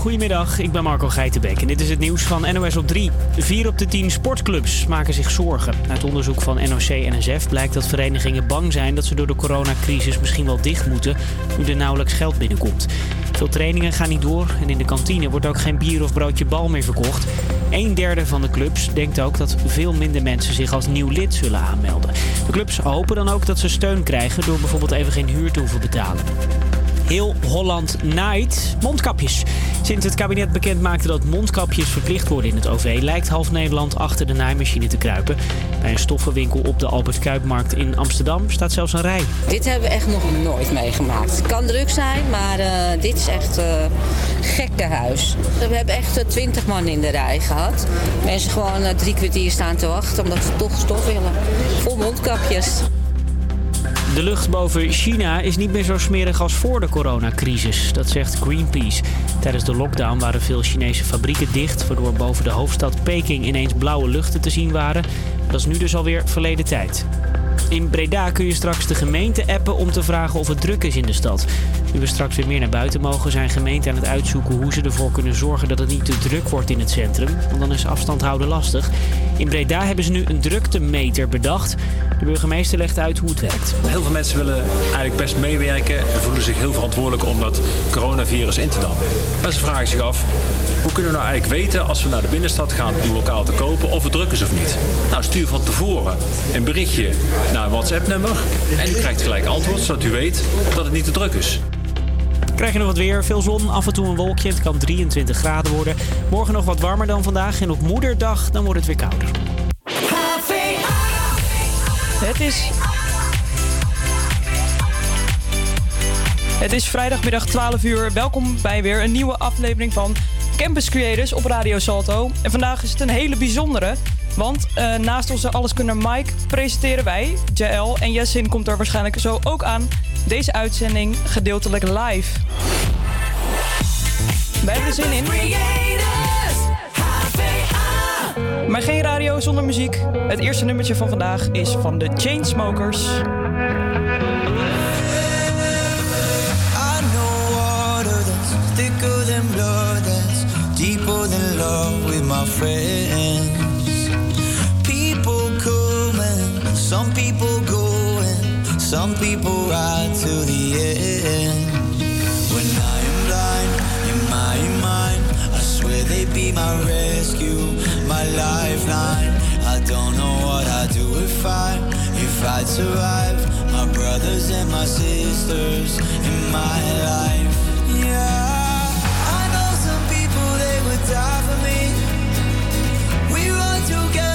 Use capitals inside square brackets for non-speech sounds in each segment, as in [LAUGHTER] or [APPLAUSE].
Goedemiddag, ik ben Marco Geitenbeek en dit is het nieuws van NOS op 3. Vier op de tien sportclubs maken zich zorgen. Uit onderzoek van NOC-NSF blijkt dat verenigingen bang zijn dat ze door de coronacrisis misschien wel dicht moeten nu er nauwelijks geld binnenkomt. Veel trainingen gaan niet door en in de kantine wordt ook geen bier of broodje bal meer verkocht. Een derde van de clubs denkt ook dat veel minder mensen zich als nieuw lid zullen aanmelden. De clubs hopen dan ook dat ze steun krijgen door bijvoorbeeld even geen huur te hoeven betalen. Heel Holland naait mondkapjes. Sinds het kabinet bekend maakte dat mondkapjes verplicht worden in het OV, lijkt half Nederland achter de naaimachine te kruipen. Bij een stoffenwinkel op de Albert Kuipmarkt in Amsterdam staat zelfs een rij. Dit hebben we echt nog nooit meegemaakt. Het kan druk zijn, maar uh, dit is echt uh, gekkenhuis. We hebben echt twintig man in de rij gehad. Mensen gewoon uh, drie kwartier staan te wachten omdat ze toch stof willen. Vol mondkapjes. De lucht boven China is niet meer zo smerig als voor de coronacrisis. Dat zegt Greenpeace. Tijdens de lockdown waren veel Chinese fabrieken dicht, waardoor boven de hoofdstad Peking ineens blauwe luchten te zien waren. Dat is nu dus alweer verleden tijd. In Breda kun je straks de gemeente appen om te vragen of het druk is in de stad. Nu we straks weer meer naar buiten mogen, zijn gemeenten aan het uitzoeken hoe ze ervoor kunnen zorgen dat het niet te druk wordt in het centrum. Want dan is afstand houden lastig. In Breda hebben ze nu een druktemeter bedacht. De burgemeester legt uit hoe het werkt. Heel veel mensen willen eigenlijk best meewerken en voelen zich heel verantwoordelijk om dat coronavirus in te dammen. Maar ze vragen zich af, hoe kunnen we nou eigenlijk weten als we naar de binnenstad gaan om lokaal te kopen of het druk is of niet? Nou, stuur van tevoren een berichtje naar een WhatsApp-nummer en u krijgt gelijk antwoord zodat u weet dat het niet te druk is. Krijg je nog wat weer, veel zon, af en toe een wolkje. Het kan 23 graden worden. Morgen nog wat warmer dan vandaag en op moederdag dan wordt het weer kouder. Het is. Het is vrijdagmiddag 12 uur. Welkom bij weer een nieuwe aflevering van Campus Creators op Radio Salto. En vandaag is het een hele bijzondere. Want uh, naast onze alleskunner Mike presenteren wij, JL en Jessin komt er waarschijnlijk zo ook aan, deze uitzending gedeeltelijk live. Wij hebben er zin in. Maar geen radio zonder muziek. Het eerste nummertje van vandaag is van de Chainsmokers. love with my. Some people going, some people ride to the end. When I am blind in my mind, I swear they'd be my rescue, my lifeline. I don't know what I'd do if I, if I'd survive. My brothers and my sisters in my life, yeah. I know some people they would die for me. We run together,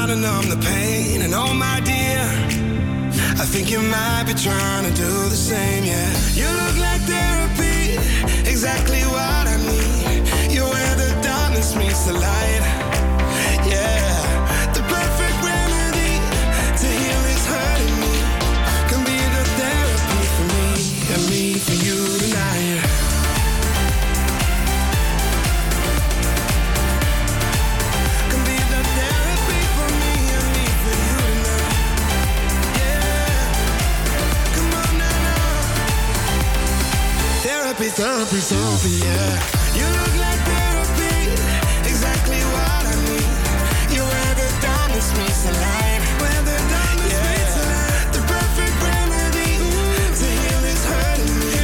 Trying to numb the pain. And oh my dear I think you might be trying to do the same, yeah. You look like therapy Exactly what I need. You're where the darkness meets the light Therapy, therapy, therapy, yeah. You look like therapy, exactly what I need. You're where the darkness meets the light. Where the darkness meets the light. The perfect remedy to heal this hurting me.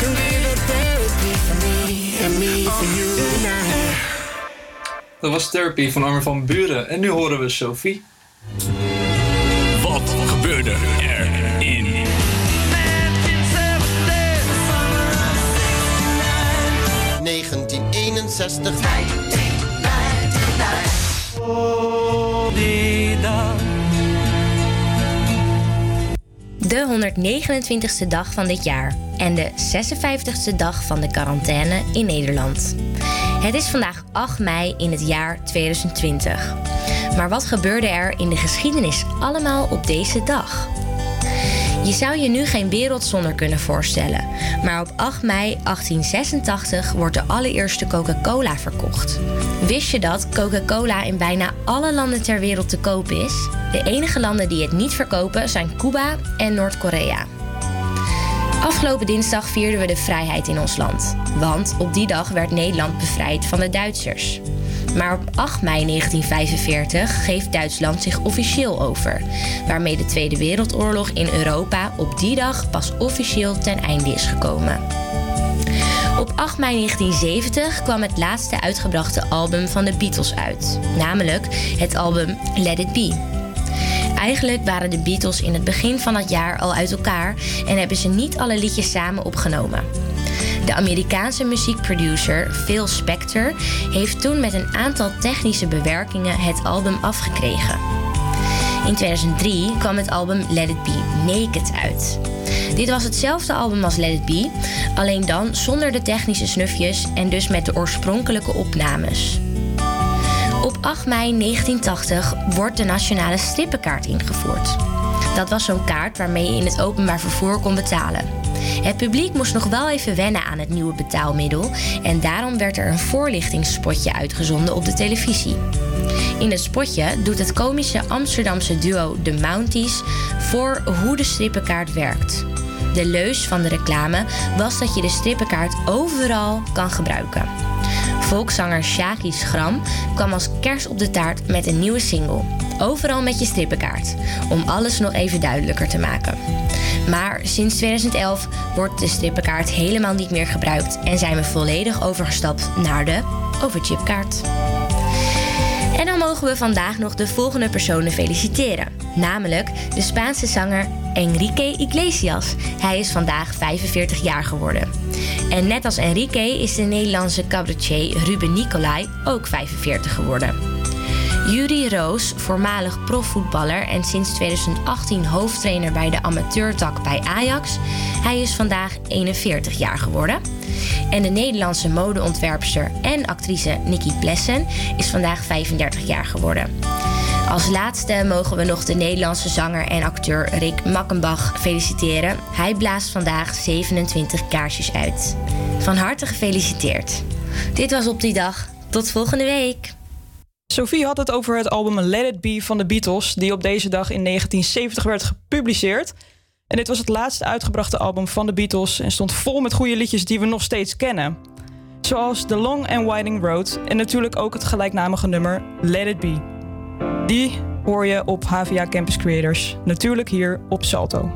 Can be the therapy for me and me for you tonight. Dat was Therapy van Armin van Buren. En nu horen we Sophie. Wat gebeurde er 1961. De 129ste dag van dit jaar en de 56ste dag van de quarantaine in Nederland. Het is vandaag 8 mei in het jaar 2020. Maar wat gebeurde er in de geschiedenis allemaal op deze dag? Je zou je nu geen wereld zonder kunnen voorstellen, maar op 8 mei 1886 wordt de allereerste Coca-Cola verkocht. Wist je dat Coca-Cola in bijna alle landen ter wereld te koop is? De enige landen die het niet verkopen zijn Cuba en Noord-Korea. Afgelopen dinsdag vierden we de vrijheid in ons land, want op die dag werd Nederland bevrijd van de Duitsers. Maar op 8 mei 1945 geeft Duitsland zich officieel over, waarmee de Tweede Wereldoorlog in Europa op die dag pas officieel ten einde is gekomen. Op 8 mei 1970 kwam het laatste uitgebrachte album van de Beatles uit, namelijk het album Let It Be. Eigenlijk waren de Beatles in het begin van het jaar al uit elkaar en hebben ze niet alle liedjes samen opgenomen. De Amerikaanse muziekproducer Phil Spector heeft toen met een aantal technische bewerkingen het album afgekregen. In 2003 kwam het album Let It Be Naked uit. Dit was hetzelfde album als Let It Be, alleen dan zonder de technische snufjes en dus met de oorspronkelijke opnames. Op 8 mei 1980 wordt de nationale strippenkaart ingevoerd. Dat was zo'n kaart waarmee je in het openbaar vervoer kon betalen. Het publiek moest nog wel even wennen aan het nieuwe betaalmiddel en daarom werd er een voorlichtingsspotje uitgezonden op de televisie. In het spotje doet het komische Amsterdamse duo The Mounties voor hoe de strippenkaart werkt. De leus van de reclame was dat je de strippenkaart overal kan gebruiken. Volkszanger Shaki Schram kwam als kers op de taart met een nieuwe single. Overal met je strippenkaart, om alles nog even duidelijker te maken. Maar sinds 2011 wordt de strippenkaart helemaal niet meer gebruikt en zijn we volledig overgestapt naar de overchipkaart. En dan mogen we vandaag nog de volgende personen feliciteren. Namelijk de Spaanse zanger Enrique Iglesias. Hij is vandaag 45 jaar geworden. En net als Enrique is de Nederlandse cabaretier Ruben Nicolai ook 45 geworden. Jury Roos, voormalig profvoetballer en sinds 2018 hoofdtrainer bij de amateurtak bij Ajax. Hij is vandaag 41 jaar geworden. En de Nederlandse modeontwerpster en actrice Nikki Plessen is vandaag 35 jaar geworden. Als laatste mogen we nog de Nederlandse zanger en acteur Rick Makkenbach feliciteren. Hij blaast vandaag 27 kaarsjes uit. Van harte gefeliciteerd. Dit was op die dag. Tot volgende week. Sophie had het over het album Let It Be van de Beatles, die op deze dag in 1970 werd gepubliceerd. En dit was het laatste uitgebrachte album van de Beatles en stond vol met goede liedjes die we nog steeds kennen. Zoals The Long and Winding Road en natuurlijk ook het gelijknamige nummer Let It Be. Die hoor je op HVA Campus Creators, natuurlijk hier op Salto.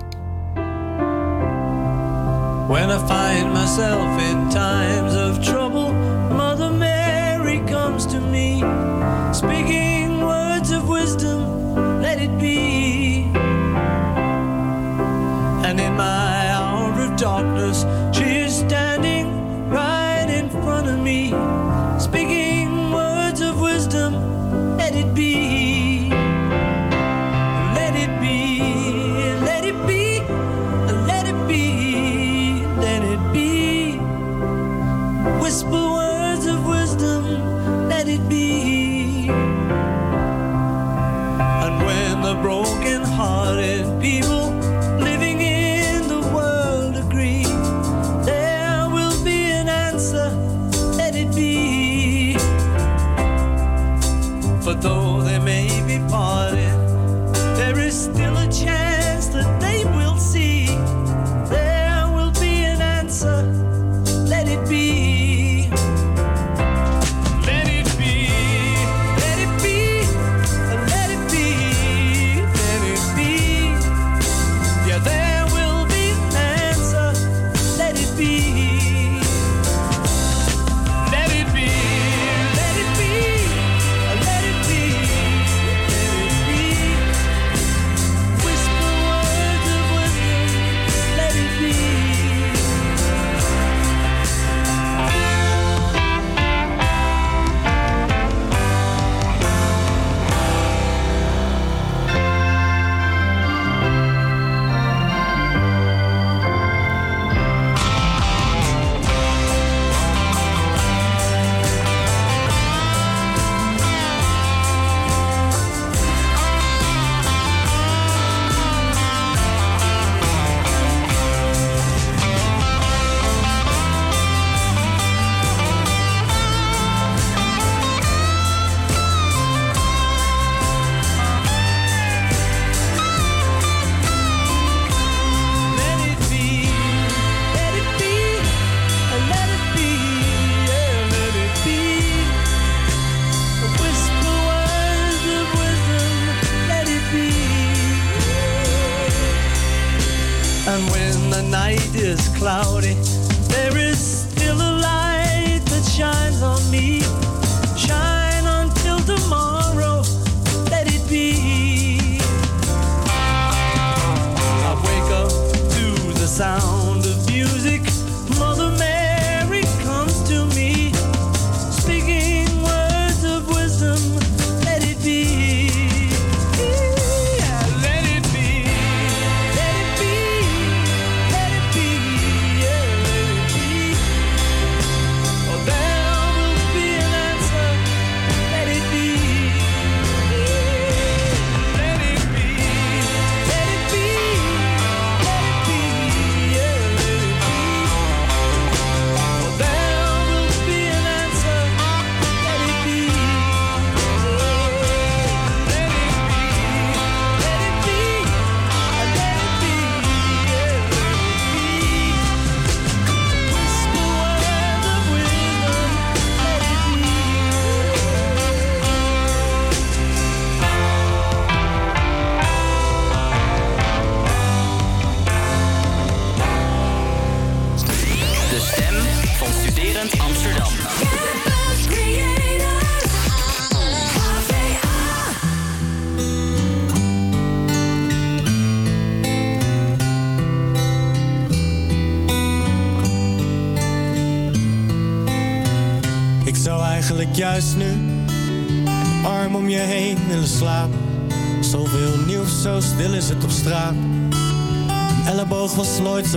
When I find myself in times of trouble, Mother Mary comes to me, speaking words of wisdom, let it be. And in my hour of darkness, she is standing right in front of me,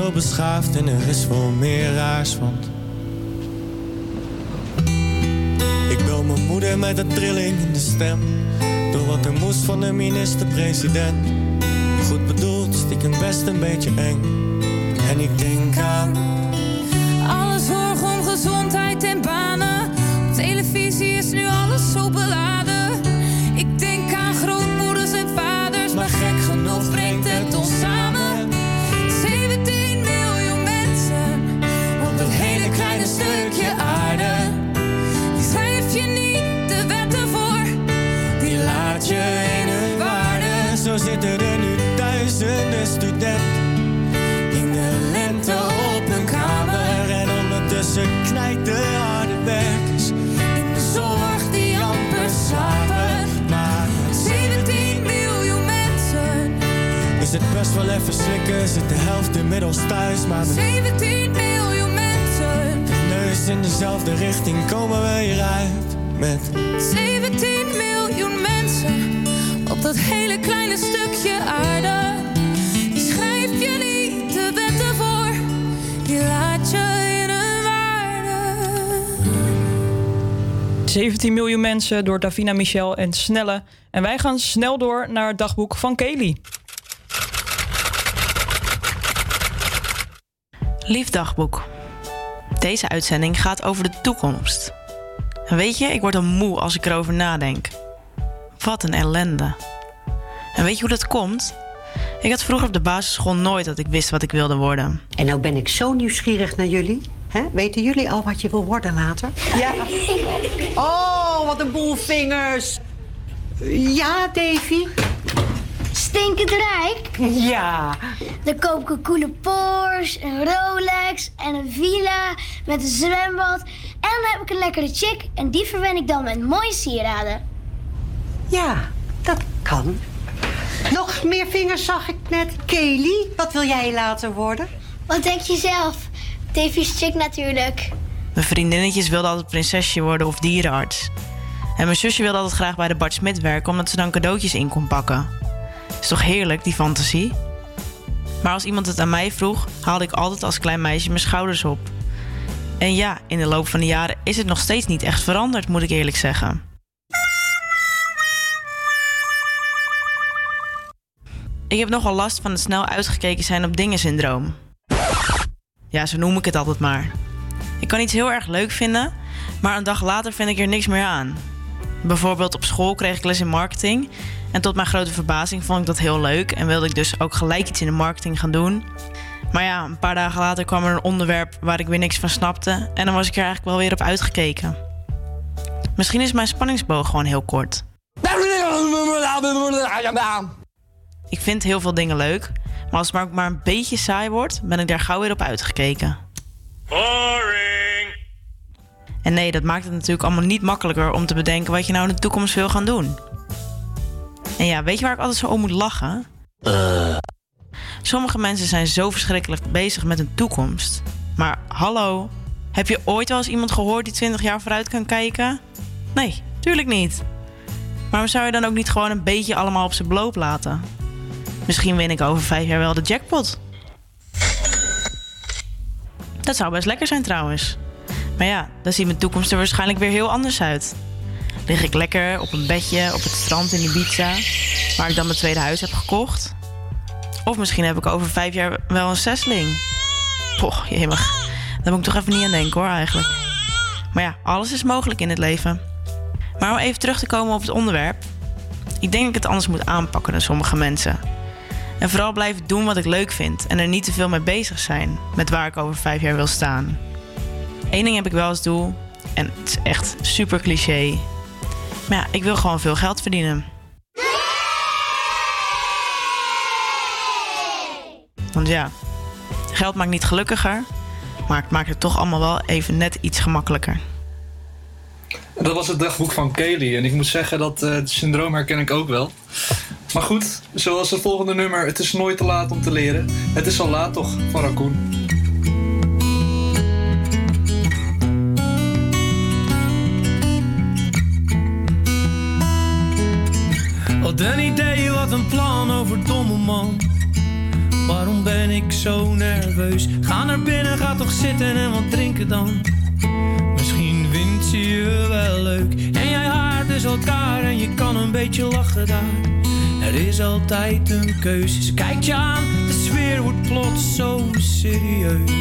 beschaafd en er is wel meer raars, want... Ik bel mijn moeder met een trilling in de stem. Door wat er moest van de minister-president. Goed bedoeld, stiekem best een beetje eng. En ik denk aan... wel even slikken, zit de helft inmiddels thuis. Maar met 17 miljoen mensen. neus in dezelfde richting komen we hieruit. Met 17 miljoen mensen op dat hele kleine stukje aarde. Die schrijf je niet de wetten voor, die laat je in hun waarde. 17 miljoen mensen door Davina Michel en Snelle. En wij gaan snel door naar het dagboek van Kelly. Lief dagboek. Deze uitzending gaat over de toekomst. Weet je, ik word al moe als ik erover nadenk. Wat een ellende. En weet je hoe dat komt? Ik had vroeger op de basisschool nooit dat ik wist wat ik wilde worden. En nou ben ik zo nieuwsgierig naar jullie. Weten jullie al wat je wil worden later? Ja. Oh, wat een boel vingers. Ja, Davy? Stinkend rijk? [LAUGHS] Ja. Dan koop ik een coole Porsche, een Rolex en een villa met een zwembad. En dan heb ik een lekkere chick en die verwen ik dan met mooie sieraden. Ja, dat kan. Nog meer vingers zag ik net. Kelly, wat wil jij later worden? Wat denk je zelf? Davy's chick natuurlijk. Mijn vriendinnetjes wilden altijd prinsesje worden of dierenarts. En mijn zusje wilde altijd graag bij de Bart Smit werken... omdat ze dan cadeautjes in kon pakken. Is toch heerlijk, die fantasie? Maar als iemand het aan mij vroeg... haalde ik altijd als klein meisje mijn schouders op. En ja, in de loop van de jaren is het nog steeds niet echt veranderd... moet ik eerlijk zeggen. Ik heb nogal last van het snel uitgekeken zijn op dingen syndroom. Ja, zo noem ik het altijd maar. Ik kan iets heel erg leuk vinden, maar een dag later vind ik er niks meer aan. Bijvoorbeeld op school kreeg ik les in marketing. En tot mijn grote verbazing vond ik dat heel leuk en wilde ik dus ook gelijk iets in de marketing gaan doen. Maar ja, een paar dagen later kwam er een onderwerp waar ik weer niks van snapte en dan was ik er eigenlijk wel weer op uitgekeken. Misschien is mijn spanningsboog gewoon heel kort. Ik vind heel veel dingen leuk, maar als het maar ook maar een beetje saai wordt, ben ik daar gauw weer op uitgekeken. Boring. En nee, dat maakt het natuurlijk allemaal niet makkelijker om te bedenken wat je nou in de toekomst wil gaan doen. En ja, weet je waar ik altijd zo om moet lachen? Sommige mensen zijn zo verschrikkelijk bezig met hun toekomst. Maar hallo, heb je ooit wel eens iemand gehoord die 20 jaar vooruit kan kijken? Nee, tuurlijk niet. Maar zou je dan ook niet gewoon een beetje allemaal op zijn bloot laten? Misschien win ik over vijf jaar wel de jackpot. Dat zou best lekker zijn trouwens. Maar ja, dan ziet mijn toekomst er waarschijnlijk weer heel anders uit. Lig ik lekker op een bedje op het strand in Ibiza, waar ik dan mijn tweede huis heb gekocht. Of misschien heb ik over vijf jaar wel een zesling. Poch, jemig. Daar moet ik toch even niet aan denken hoor eigenlijk. Maar ja, alles is mogelijk in het leven. Maar om even terug te komen op het onderwerp. Ik denk dat ik het anders moet aanpakken dan sommige mensen. En vooral blijven doen wat ik leuk vind en er niet te veel mee bezig zijn met waar ik over vijf jaar wil staan. Eén ding heb ik wel als doel en het is echt super cliché. Maar ja, ik wil gewoon veel geld verdienen. Want ja, geld maakt niet gelukkiger, Maar het maakt het toch allemaal wel even net iets gemakkelijker. Dat was het dagboek van Kaylee. En ik moet zeggen dat eh, het syndroom herken ik ook wel. Maar goed, zoals het volgende nummer. Het is nooit te laat om te leren. Het is al laat toch, van Raccoon. Wat een idee, wat een plan over domme man. Waarom ben ik zo nerveus? Ga naar binnen, ga toch zitten en wat drinken dan. Misschien vindt ze je wel leuk. En jij haart dus elkaar en je kan een beetje lachen daar. Er is altijd een keuze. Ze kijkt je aan, de sfeer wordt plots zo serieus.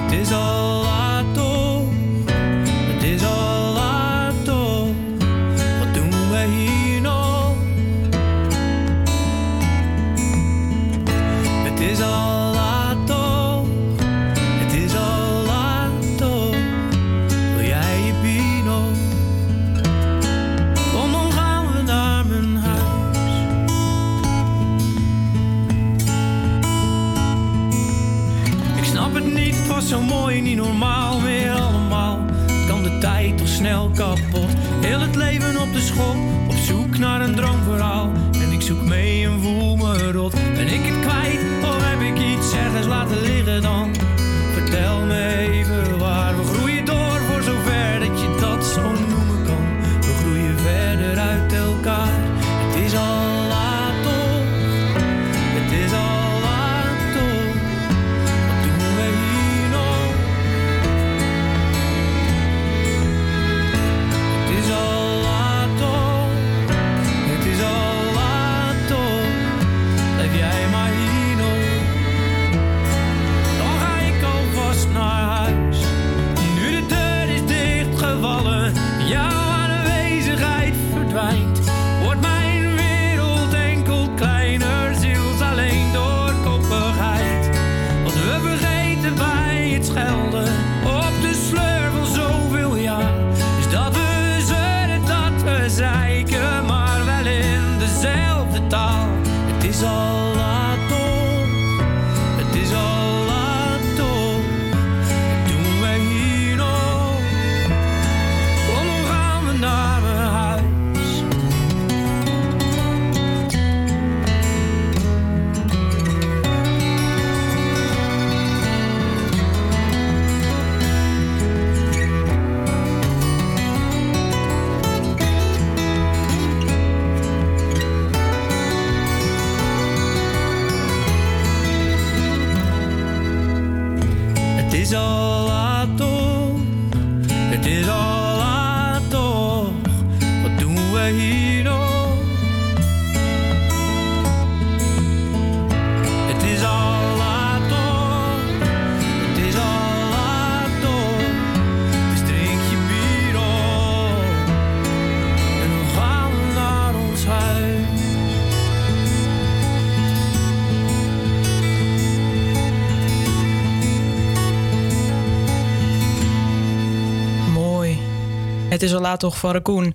Het is al laat is al laat toch, het is al laat toch. Wil jij je pino? Kom dan gaan we naar mijn huis. Ik snap het niet, het was zo mooi, niet normaal meer allemaal. Kan de tijd toch snel kapot? Heel het leven op de schop, op zoek naar een droomverhaal. En ik zoek mee en voel me rot. Ben ik het kwijt ik iets ergens laten liggen dan? Vertel me even Het is al laat toch van Raccoon.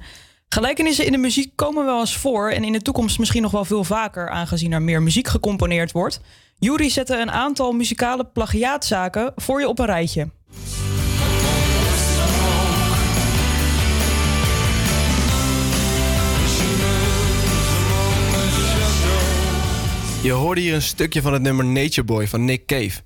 Gelijkenissen in de muziek komen wel eens voor en in de toekomst misschien nog wel veel vaker, aangezien er meer muziek gecomponeerd wordt. Jury zette een aantal muzikale plagiaatzaken voor je op een rijtje. Je hoorde hier een stukje van het nummer Nature Boy van Nick Cave.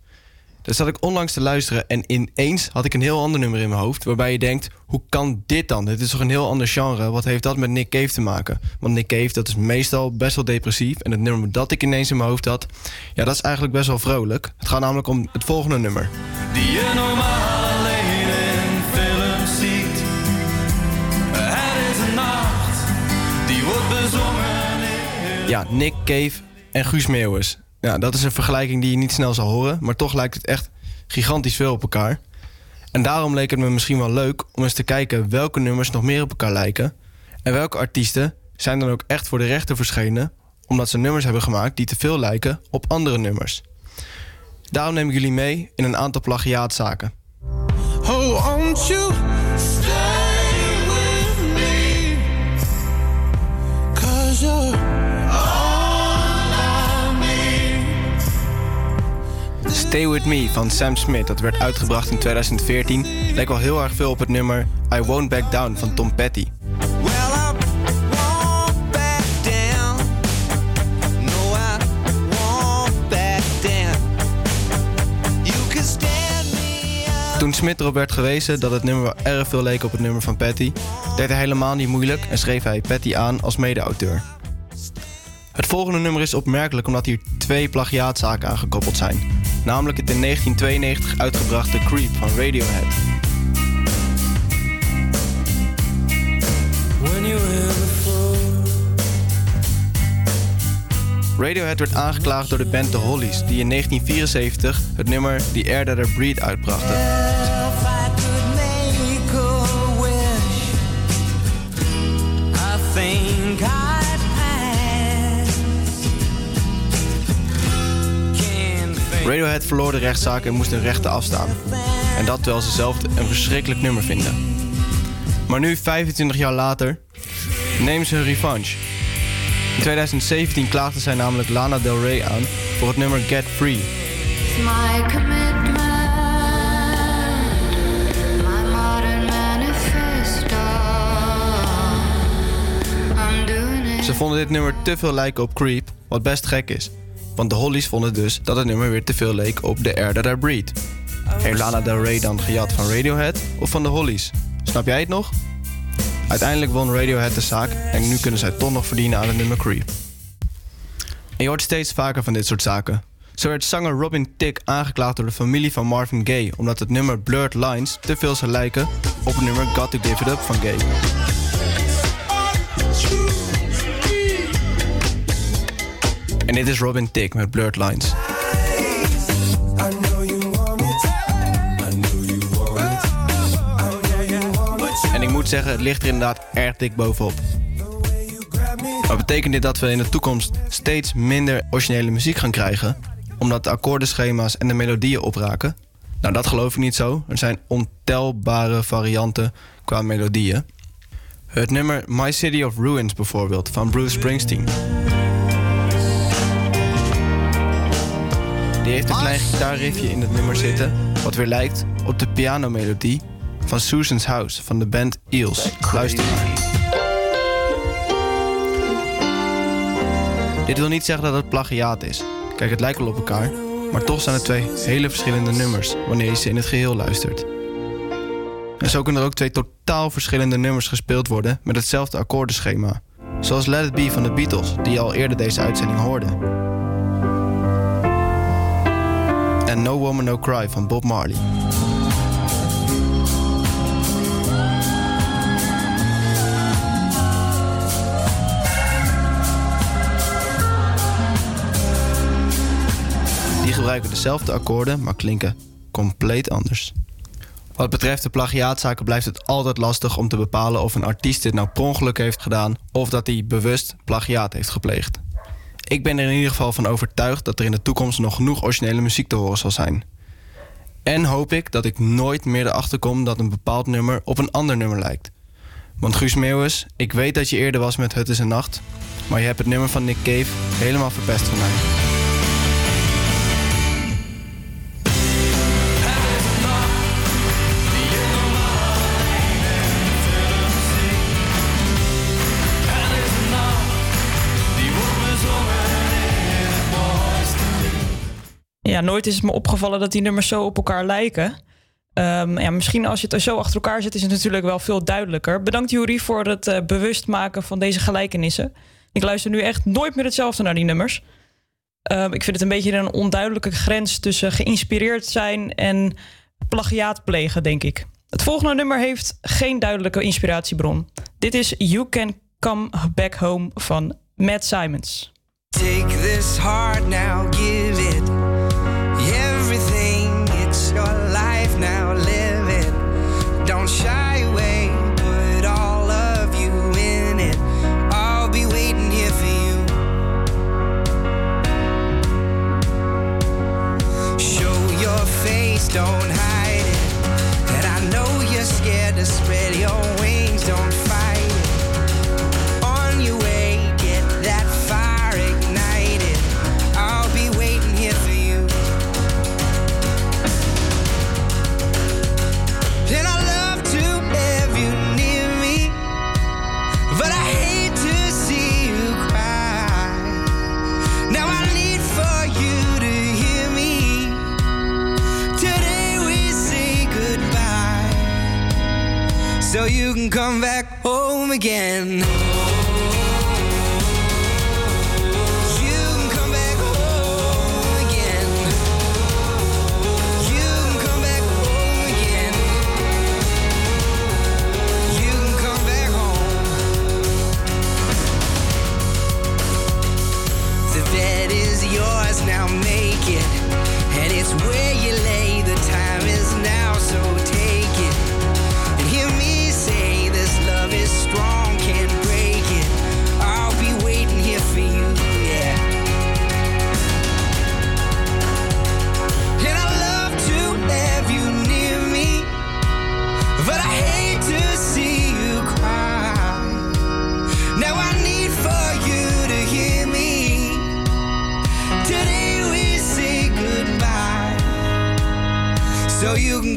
Daar zat ik onlangs te luisteren en ineens had ik een heel ander nummer in mijn hoofd. Waarbij je denkt, hoe kan dit dan? Dit is toch een heel ander genre? Wat heeft dat met Nick Cave te maken? Want Nick Cave, dat is meestal best wel depressief. En het nummer dat ik ineens in mijn hoofd had, ja, dat is eigenlijk best wel vrolijk. Het gaat namelijk om het volgende nummer. Die je normaal alleen in films ziet. Er is een nacht, die wordt bezongen in... Ja, Nick Cave en Guus Meeuwis. Ja, dat is een vergelijking die je niet snel zal horen, maar toch lijkt het echt gigantisch veel op elkaar. En daarom leek het me misschien wel leuk om eens te kijken welke nummers nog meer op elkaar lijken. En welke artiesten zijn dan ook echt voor de rechter verschenen, omdat ze nummers hebben gemaakt die te veel lijken op andere nummers. Daarom neem ik jullie mee in een aantal plagiaatzaken. Oh, Stay With Me van Sam Smith, dat werd uitgebracht in 2014, lijkt wel heel erg veel op het nummer I Won't Back Down van Tom Petty. Toen Smith erop werd gewezen dat het nummer wel erg veel leek op het nummer van Patty, deed hij helemaal niet moeilijk en schreef hij Patty aan als mede-auteur. Het volgende nummer is opmerkelijk omdat hier twee plagiaatzaken aangekoppeld zijn. Namelijk het in 1992 uitgebrachte Creep van Radiohead. Radiohead werd aangeklaagd door de band The Hollies, die in 1974 het nummer The Air That I Breathe uitbrachten. Radiohead verloor de rechtszaak en moest een rechter afstaan. En dat terwijl ze zelf een verschrikkelijk nummer vinden. Maar nu, 25 jaar later, nemen ze hun revanche. In 2017 klaagde zij namelijk Lana Del Rey aan voor het nummer Get Free. Ze vonden dit nummer te veel lijken op Creep, wat best gek is. Want de Hollies vonden dus dat het nummer weer te veel leek op The Air That I Breathe. Heeft Lana Del Rey dan gejat van Radiohead of van de Hollies? Snap jij het nog? Uiteindelijk won Radiohead de zaak en nu kunnen zij toch nog verdienen aan het nummer Creep. En je hoort steeds vaker van dit soort zaken. Zo werd zanger Robin Tick aangeklaagd door de familie van Marvin Gaye... omdat het nummer Blurred Lines te veel zou lijken op het nummer Got To Give It Up van Gaye. En dit is Robin Tick met Blurred Lines. En ik moet zeggen, het ligt er inderdaad erg dik bovenop. Maar betekent dit dat we in de toekomst steeds minder originele muziek gaan krijgen? Omdat de akkoordenschema's en de melodieën opraken? Nou, dat geloof ik niet zo. Er zijn ontelbare varianten qua melodieën. Het nummer My City of Ruins bijvoorbeeld van Bruce Springsteen. Die heeft een klein gitaarriffje in het nummer zitten, wat weer lijkt op de pianomelodie van Susan's House van de band Eels. Luister maar. Dit wil niet zeggen dat het plagiaat is. Kijk, het lijkt wel op elkaar, maar toch zijn het twee hele verschillende nummers wanneer je ze in het geheel luistert. En zo kunnen er ook twee totaal verschillende nummers gespeeld worden met hetzelfde akkoordenschema. Zoals Let It Be van de Beatles, die je al eerder deze uitzending hoorde. No Woman No Cry van Bob Marley. Die gebruiken dezelfde akkoorden, maar klinken compleet anders. Wat betreft de plagiaatzaken blijft het altijd lastig om te bepalen of een artiest dit nou per ongeluk heeft gedaan of dat hij bewust plagiaat heeft gepleegd. Ik ben er in ieder geval van overtuigd dat er in de toekomst nog genoeg originele muziek te horen zal zijn. En hoop ik dat ik nooit meer erachter kom dat een bepaald nummer op een ander nummer lijkt. Want Guus Meeuwis, ik weet dat je eerder was met Het is een Nacht, maar je hebt het nummer van Nick Cave helemaal verpest voor mij. Ja, nooit is het me opgevallen dat die nummers zo op elkaar lijken. Ehm, ja, misschien als je het er zo achter elkaar zet, is het natuurlijk wel veel duidelijker. Bedankt Juri voor het eh, bewust maken van deze gelijkenissen. Ik luister nu echt nooit meer hetzelfde naar die nummers. Ehm, ik vind het een beetje een onduidelijke grens tussen geïnspireerd zijn en plagiaat plegen, denk ik. Het volgende nummer heeft geen duidelijke inspiratiebron. Dit is You Can Come Back Home van Matt Simons. Take this heart now, give it so you can come back home again.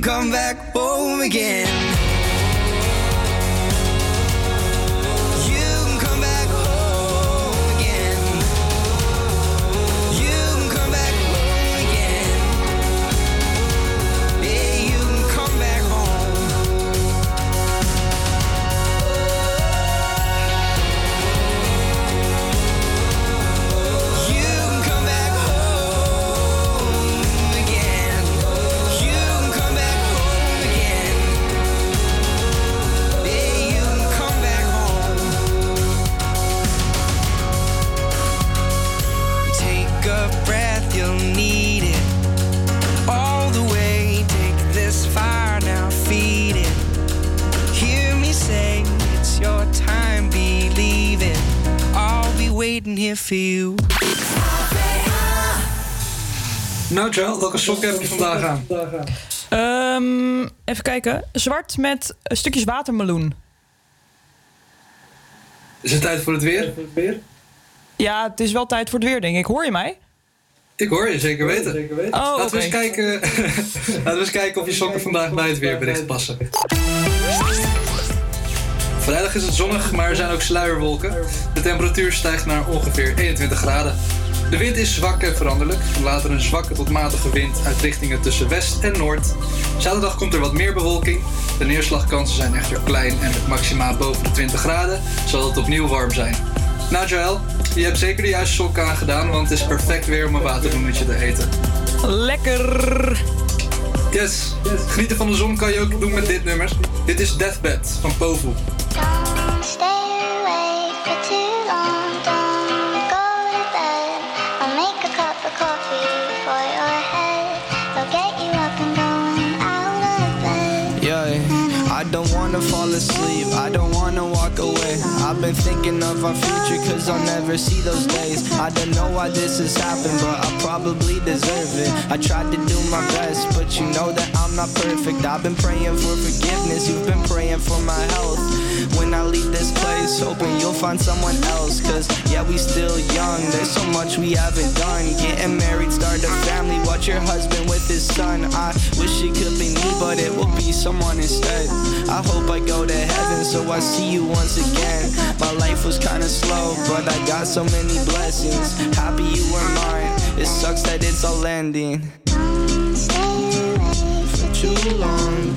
Come back home again. Here for you. Nou, Joel, welke sokken heb je vandaag aan? Ehm, even kijken. Zwart met stukjes watermeloen. Is het tijd voor het weer? Ja, het is wel tijd voor het weer, denk ik. Hoor je mij? Ik hoor je, zeker weten. Oh, laten, we eens kijken, [LAUGHS] laten we eens kijken of je sokken vandaag bij het weerbericht passen. Vrijdag is het zonnig, maar er zijn ook sluierwolken. De temperatuur stijgt naar ongeveer 21 graden. De wind is zwak en veranderlijk. Later een zwakke tot matige wind uit richtingen tussen west en noord. Zaterdag komt er wat meer bewolking. De neerslagkansen zijn echter klein en met maxima boven de 20 graden zal het opnieuw warm zijn. Nou Joël, je hebt zeker de juiste sokken aangedaan, want het is perfect weer om een watermeloentje te eten. Lekker! Yes. Genieten van de zon kan je ook doen met dit nummer. Dit is Deathbed van Povu. Stay awake for too long. Don't go to bed. I'll make a cup of coffee for your head. I'll get you up and going out of bed. Yeah, I don't wanna fall asleep, I don't been thinking of our future, cause I'll never see those days. I don't know why this has happened, but I probably deserve it. I tried to do my best, but you know that I'm not perfect. I've been praying for forgiveness, you've been praying for my health. When I leave this place, hoping you'll find someone else. Cause yeah, we still young, there's so much we haven't done. Getting married, start a family, watch your husband with his son. I wish it could be me, but it will be someone instead. I hope I go to heaven, so I see you once again. My life was kinda slow, but I got so many blessings. Happy you were mine, it sucks that it's all ending. Stay away For too long,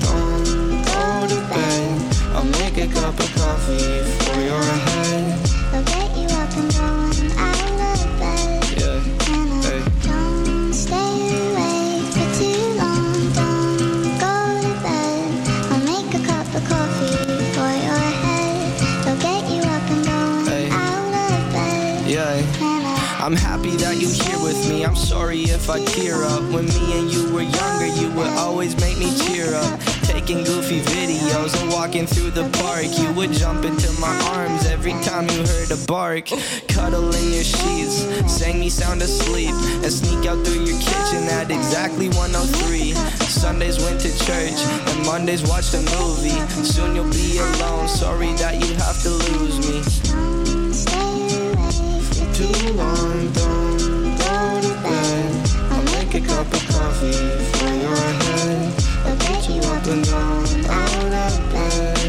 a cup of coffee for your head. I'll get you up and going out of bed. Yeah, hey. Don't stay awake for too long. Don't go to bed. I'll make a cup of coffee for your head. I'll get you up and going Hey. out of bed. Yeah. I'm happy that you're here with me. I'm sorry if I tear up. When me and you were younger, you would always make me cheer up. Taking goofy videos and walking through the park. You would jump into my arms every time you heard a bark. Cuddle in your sheets, sang me sound asleep, and sneak out through your kitchen at exactly 103. Sundays went to church, and Mondays watched a movie. Soon you'll be alone. Sorry that you have to lose me. Too long, don't go to bed. I'll make a cup of coffee for your head. I'll get you up and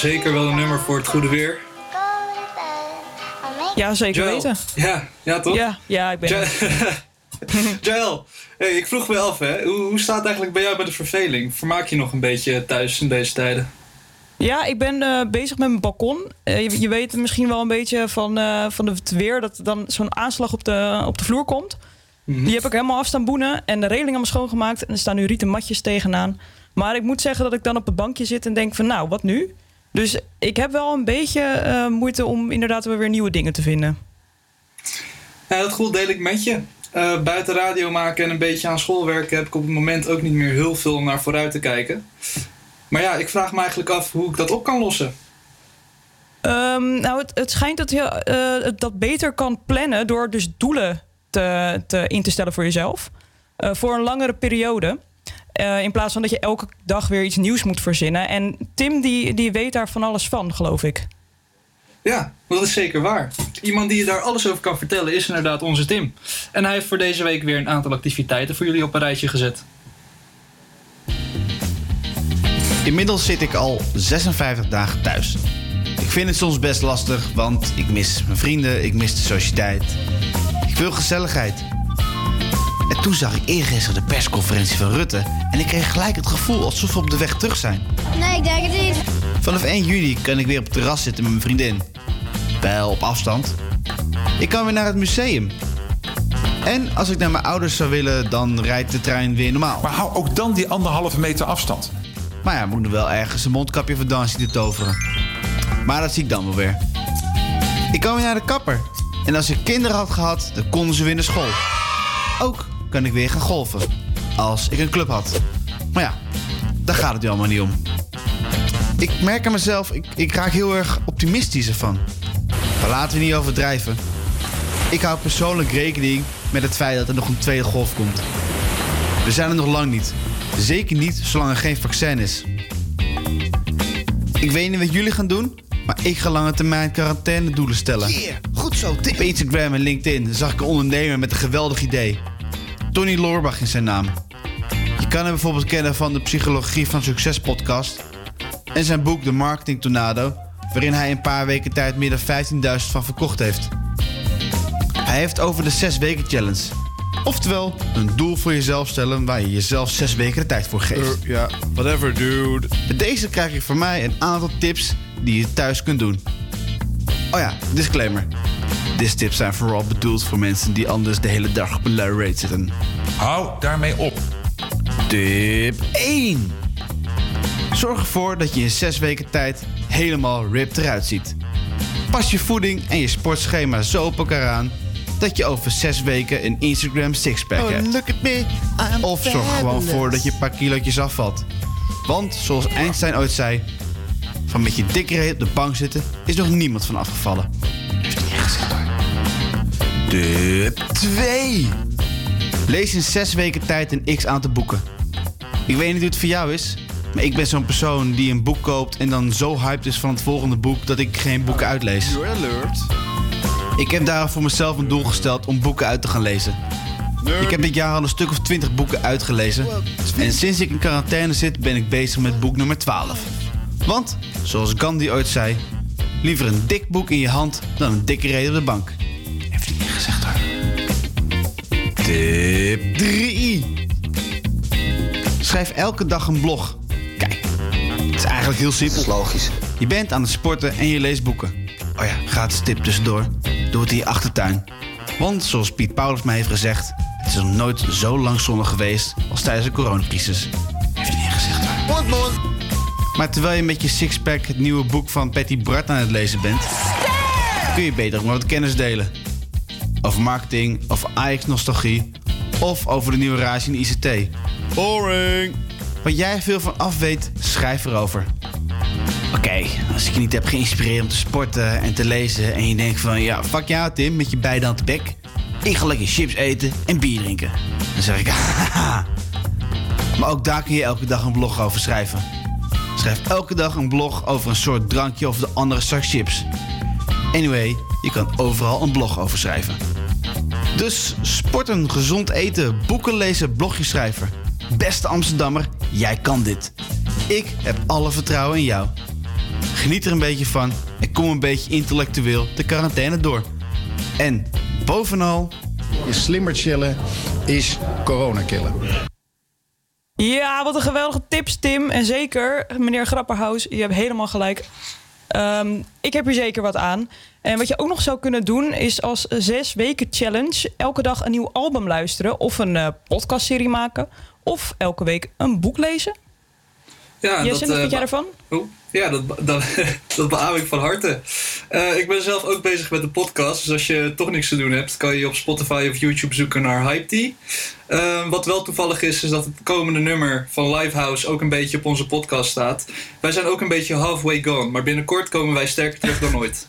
zeker wel een nummer voor het goede weer. Ja, zeker Joel. weten. Ja, ja toch? Ja, ja ik ben... Jo- [LAUGHS] Joel, hey, ik vroeg me af, hè. Hoe, hoe staat het eigenlijk bij jou met de verveling? Vermaak je nog een beetje thuis in deze tijden? Ja, ik ben eh, bezig met mijn balkon. Eh, je, je weet misschien wel een beetje van, eh, van het weer dat er dan zo'n aanslag op de, op de vloer komt. Die heb ik helemaal af staan boenen en de reling allemaal schoongemaakt. En er staan nu rieten matjes tegenaan. Maar ik moet zeggen dat ik dan op het bankje zit en denk van nou, wat nu? Dus ik heb wel een beetje eh, moeite om inderdaad weer nieuwe dingen te vinden. Ja, dat gevoel deel ik met je. Eh, buiten radio maken en een beetje aan school werken heb ik op het moment ook niet meer heel veel naar vooruit te kijken. Maar ja, ik vraag me eigenlijk af hoe ik dat op kan lossen. Ehm, nou, het, het schijnt dat je eh, dat beter kan plannen door dus doelen te, te, in te stellen voor jezelf. Voor een langere periode. Eh, in plaats van dat je elke dag weer iets nieuws moet verzinnen. En Tim die, die weet daar van alles van, geloof ik. Ja, dat is zeker waar. Iemand die je daar alles over kan vertellen is inderdaad onze Tim. En hij heeft voor deze week weer een aantal activiteiten voor jullie op een rijtje gezet. Inmiddels zit ik al 56 dagen thuis. Ik vind het soms best lastig, want ik mis mijn vrienden, ik mis de sociëteit. Ik wil gezelligheid. En toen zag ik eergisteren de persconferentie van Rutte en ik kreeg gelijk het gevoel alsof we op de weg terug zijn. Nee, ik denk het niet. Vanaf 1 juni kan ik weer op het terras zitten met mijn vriendin. Wel op afstand. Ik kan weer naar het museum. En als ik naar mijn ouders zou willen, dan rijdt de trein weer normaal. Maar hou ook dan die anderhalve meter afstand. Maar ja, moet er wel ergens een mondkapje voor Dancy te toveren. Maar dat zie ik dan wel weer. Ik kan weer naar de kapper. En als ik kinderen had gehad, dan konden ze weer naar school. Ook kan ik weer gaan golfen. Als ik een club had. Maar ja, daar gaat het allemaal niet om. Ik merk aan mezelf, ik, ik raak heel erg optimistisch ervan. Maar laten we niet overdrijven. Ik hou persoonlijk rekening met het feit dat er nog een tweede golf komt. We zijn er nog lang niet. Zeker niet zolang er geen vaccin is. Ik weet niet wat jullie gaan doen, maar ik ga lange termijn quarantainedoelen stellen. goed zo, Op Instagram en LinkedIn zag ik een ondernemer met een geweldig idee. Tony Loorbach is zijn naam. Je kan hem bijvoorbeeld kennen van de Psychologie van Succes podcast en zijn boek De Marketing Tornado, waarin hij in een paar weken tijd meer dan 15.000 van verkocht heeft. Hij heeft over de 6 weken challenge. Oftewel, een doel voor jezelf stellen waar je jezelf 6 weken de tijd voor geeft. ja, whatever dude. Met deze krijg je van mij een aantal tips die je thuis kunt doen. Oh ja, disclaimer. Deze tips zijn vooral bedoeld voor mensen die anders de hele dag op een luie rate zitten. Hou daarmee op. Tip 1. Zorg ervoor dat je in 6 weken tijd helemaal ripped eruit ziet. Pas je voeding en je sportschema zo op elkaar aan dat je over 6 weken een Instagram sixpack Oh, hebt. look at me. I'm Of zorg er gewoon voor dat je een paar kilootjes afvalt. Want zoals Einstein ooit zei, van met je dikke reet op de bank zitten is nog niemand van afgevallen. Heeft hij niet gezegd hoor. Tip 2. Lees in 6 weken tijd een x aantal boeken. Ik weet niet hoe het voor jou is, maar ik ben zo'n persoon die een boek koopt en dan zo hyped is van het volgende boek dat ik geen boeken uitlees. alert. Ik heb daar voor mezelf een doel gesteld om boeken uit te gaan lezen. Ik heb dit jaar al een stuk of 20 boeken uitgelezen. En sinds ik in quarantaine zit, ben ik bezig met boek nummer 12. Want, zoals Gandhi ooit zei, liever een dik boek in je hand dan een dikke reden op de bank. Gezegd hoor. Tip 3. Schrijf elke dag een blog. Kijk, het is eigenlijk heel simpel. logisch. Je bent aan het sporten en je leest boeken. Oh ja, gratis tip tussendoor. Doe het in je achtertuin. Want zoals Piet Paulus mij heeft gezegd... het is nog nooit zo lang zonnig geweest als tijdens de coronacrisis. Heeft hij niet gezegd hoor. Maar terwijl je met je sixpack het nieuwe boek van Patty Bart aan het lezen bent... kun je beter maar wat kennis delen. Over marketing, over Ajax-nostalgie... of over de nieuwe rage in ICT. Boring! Wat jij veel van af weet, schrijf erover. Oké, als ik je niet heb geïnspireerd om te sporten en te lezen... en je denkt van, ja, fuck jou Tim, met je beide aan de bek... ik ga lekker chips eten en bier drinken. Dan zeg ik, [LAUGHS] haha. Maar ook daar kun je elke dag een blog over schrijven. Schrijf elke dag een blog over een soort drankje of de andere zak chips. Anyway, je kan overal een blog over schrijven. Dus sporten, gezond eten, boeken lezen, blogjes schrijven. Beste Amsterdammer, jij kan dit. Ik heb alle vertrouwen in jou. Geniet er een beetje van en kom een beetje intellectueel de quarantaine door. En bovenal... Is slimmer chillen is corona killen. Ja, wat een geweldige tips, Tim. En zeker, meneer Grapperhaus, je hebt helemaal gelijk. Ehm, ik heb hier zeker wat aan. En wat je ook nog zou kunnen doen, is als zes weken challenge elke dag een nieuw album luisteren. Of een eh, podcastserie maken. Of elke week een boek lezen. Ja, Jesse, wat eh, vind jij be- ervan? Oh, ja, dat, dat, [LAUGHS] dat beaam ik van harte. Eh, ik ben zelf ook bezig met een podcast. Dus als je toch niks te doen hebt, kan je op Spotify of YouTube zoeken naar Hype Tea. Eh, wat wel toevallig is, is dat het komende nummer van Livehouse ook een beetje op onze podcast staat. Wij zijn ook een beetje halfway gone, maar binnenkort komen wij sterker terug dan ooit.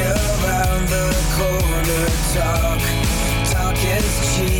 around the corner. Talk, talk is cheap.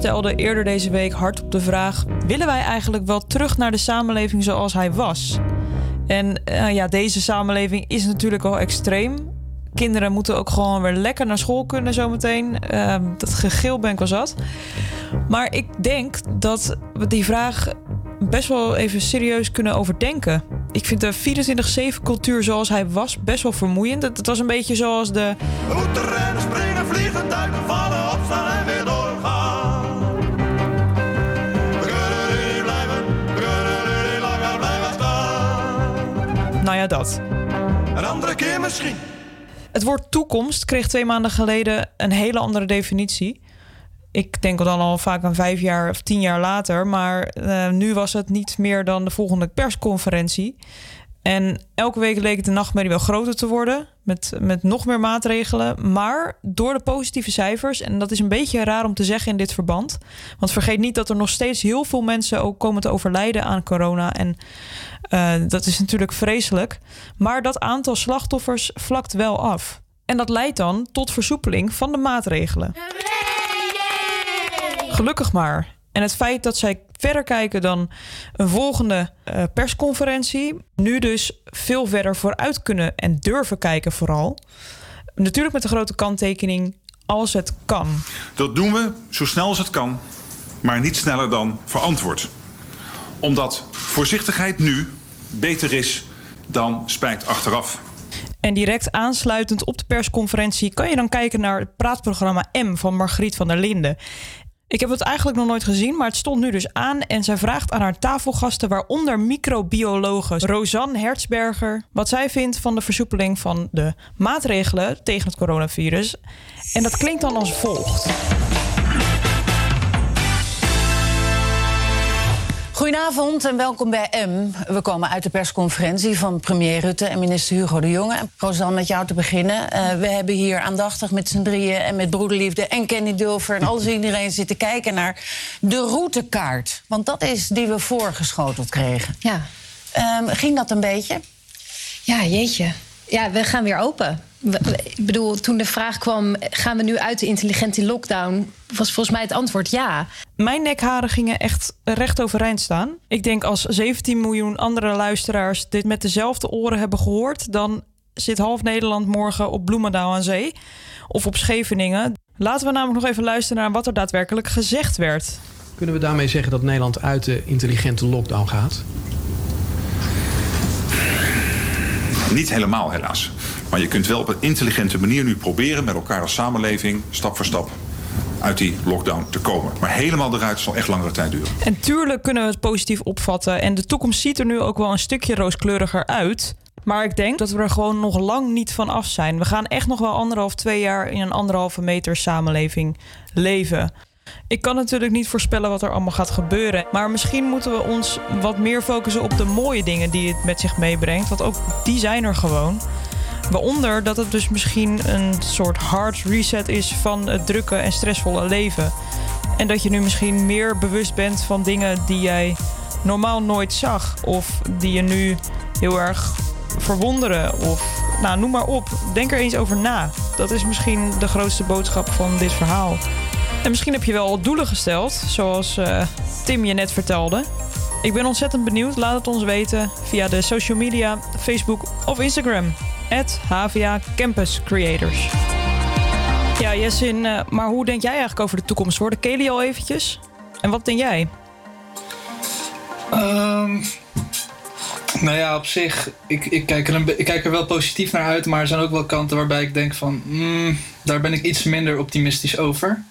Stelde eerder deze week hardop de vraag: willen wij eigenlijk wel terug naar de samenleving zoals hij was? En eh, ja, deze samenleving is natuurlijk al extreem. Kinderen moeten ook gewoon weer lekker naar school kunnen zometeen. Ehm dat gegil ben ik wel zat. Maar ik denk dat we die vraag best wel even serieus kunnen overdenken. Ik vind de 24-7 cultuur zoals hij was best wel vermoeiend. Het, was een beetje zoals de springen, vliegen, duiken, vallen, opstaan ja, dat. Een andere keer misschien. Het woord toekomst kreeg twee maanden geleden een hele andere definitie. Ik denk dan al vaak aan vijf jaar of tien jaar later. Maar eh, nu was het niet meer dan de volgende persconferentie. En elke week leek de nachtmerrie wel groter te worden. Met, met nog meer maatregelen. Maar door de positieve cijfers. En dat is een beetje raar om te zeggen in dit verband. Want vergeet niet dat er nog steeds heel veel mensen ook komen te overlijden aan corona. En eh, dat is natuurlijk vreselijk. Maar dat aantal slachtoffers vlakt wel af. En dat leidt dan tot versoepeling van de maatregelen. Gelukkig maar. En het feit dat zij verder kijken dan een volgende eh, persconferentie, nu dus veel verder vooruit kunnen en durven kijken, vooral. Natuurlijk met de grote kanttekening als het kan. Dat doen we zo snel als het kan, maar niet sneller dan verantwoord. Omdat voorzichtigheid nu beter is dan spijt achteraf. En direct aansluitend op de persconferentie kan je dan kijken naar het praatprogramma M van Margriet van der Linden. Ik heb het eigenlijk nog nooit gezien, maar het stond nu dus aan. En zij vraagt aan haar tafelgasten, waaronder microbiologe Rosanne Hertzberger, wat zij vindt van de versoepeling van de maatregelen tegen het coronavirus. En dat klinkt dan als volgt. Goedenavond en welkom bij M. We komen uit de persconferentie van premier Rutte en minister Hugo de Jonge. Rosanne, met jou te beginnen. Eh, we hebben hier aandachtig met z'n drieën en met broederliefde en Kenny Dulfer en alles [LAUGHS] iedereen zitten kijken naar de routekaart. Want dat is die we voorgeschoteld kregen. Ja. Ehm, ging dat een beetje? Ja, jeetje. Ja, we gaan weer open. Ik bedoel, toen de vraag kwam: gaan we nu uit de intelligente lockdown? Was volgens mij het antwoord ja. Mijn nekharen gingen echt recht overeind staan. Ik denk als 17 miljoen andere luisteraars dit met dezelfde oren hebben gehoord, dan zit half Nederland morgen op Bloemendaal aan Zee of op Scheveningen. Laten we namelijk nog even luisteren naar wat er daadwerkelijk gezegd werd. Kunnen we daarmee zeggen dat Nederland uit de intelligente lockdown gaat? Niet helemaal helaas. Maar je kunt wel op een intelligente manier nu proberen met elkaar als samenleving stap voor stap uit die lockdown te komen. Maar helemaal eruit zal echt langere tijd duren. En tuurlijk kunnen we het positief opvatten. En de toekomst ziet er nu ook wel een stukje rooskleuriger uit. Maar ik denk dat we er gewoon nog lang niet van af zijn. We gaan echt nog wel anderhalf, twee jaar in een anderhalve meter samenleving leven. Ik kan natuurlijk niet voorspellen wat er allemaal gaat gebeuren. Maar misschien moeten we ons wat meer focussen op de mooie dingen die het met zich meebrengt. Want ook die zijn er gewoon. Waaronder dat het dus misschien een soort hard reset is van het drukke en stressvolle leven. En dat je nu misschien meer bewust bent van dingen die jij normaal nooit zag. Of die je nu heel erg verwonderen. Of nou, noem maar op. Denk er eens over na. Dat is misschien de grootste boodschap van dit verhaal. En misschien heb je wel doelen gesteld, zoals eh, Tim je net vertelde. Ik ben ontzettend benieuwd. Laat het ons weten via de social media, Facebook of Instagram. HVA Campus Creators. Ja, Jessin, eh, maar hoe denk jij eigenlijk over de toekomst? Hoorde Kelly al eventjes? En wat denk jij? Ehm, nou ja, op zich, ik, ik, kijk er een, ik kijk er wel positief naar uit, maar er zijn ook wel kanten waarbij ik denk van, mm, daar ben ik iets minder optimistisch over.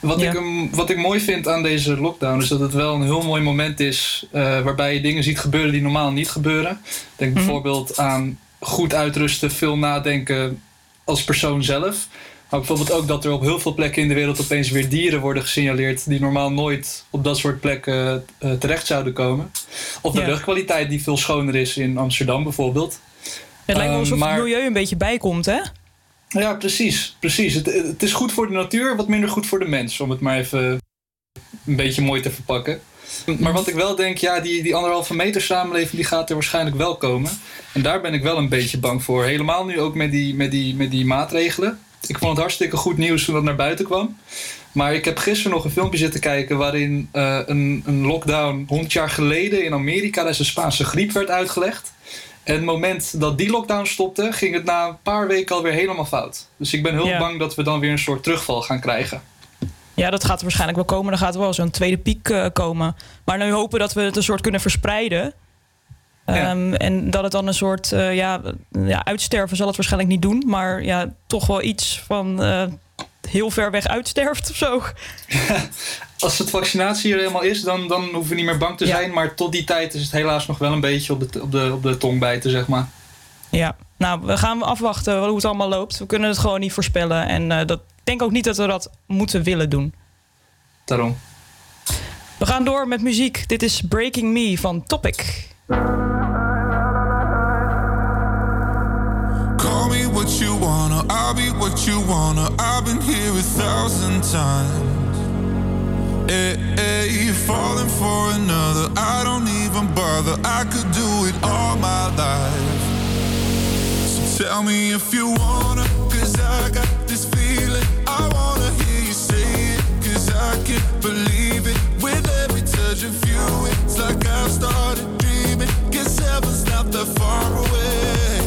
Wat, Ja. ik, wat ik mooi vind aan deze lockdown is dat het wel een heel mooi moment is eh, waarbij je dingen ziet gebeuren die normaal niet gebeuren. Denk Mhm. bijvoorbeeld aan goed uitrusten, veel nadenken als persoon zelf. Maar bijvoorbeeld ook dat er op heel veel plekken in de wereld opeens weer dieren worden gesignaleerd die normaal nooit op dat soort plekken eh, terecht zouden komen. Of de Ja. luchtkwaliteit die veel schoner is in Amsterdam bijvoorbeeld. Het lijkt me Ehm, alsof maar- het milieu een beetje bijkomt, hè? Ja, precies. precies. Het, het is goed voor de natuur, wat minder goed voor de mens. Om het maar even een beetje mooi te verpakken. Maar wat ik wel denk, ja, die, die anderhalve meter samenleving die gaat er waarschijnlijk wel komen. En daar ben ik wel een beetje bang voor. Helemaal nu ook met die, met die, met die maatregelen. Ik vond het hartstikke goed nieuws toen dat naar buiten kwam. Maar ik heb gisteren nog een filmpje zitten kijken waarin eh, een, een lockdown 100 jaar geleden in Amerika tijdens de Spaanse griep werd uitgelegd. En het moment dat die lockdown stopte, ging het na een paar weken alweer helemaal fout. Dus ik ben heel Ja. bang dat we dan weer een soort terugval gaan krijgen. Ja, dat gaat er waarschijnlijk wel komen. Er gaat wel zo'n tweede piek eh, komen. Maar nu hopen dat we het een soort kunnen verspreiden. Ehm, En dat het dan een soort eh, ja, ja, uitsterven zal het waarschijnlijk niet doen. Maar ja, toch wel iets van eh, heel ver weg uitsterft of zo. [LAUGHS] Als het vaccinatie er helemaal is, dan, dan hoeven we niet meer bang te zijn. Maar tot die tijd is het helaas nog wel een beetje op de, op de, op de tong bijten, zeg maar. Ja, nou, we gaan afwachten hoe het allemaal loopt. We kunnen het gewoon niet voorspellen. En uh, dat, ik denk ook niet dat we dat moeten willen doen. Daarom. We gaan door met muziek. Dit is Breaking Me van Topic. Call me what you wanna, I'll be what you wanna. I've been here a thousand times. Eh, eh, hey, hey, falling for another, I don't even bother. I could do it all my life. Tell me if you wanna, I got this feeling. I wanna hear you say it, I can't believe it. With every touch of you, it's like I've started dreaming. Heaven's not that far away.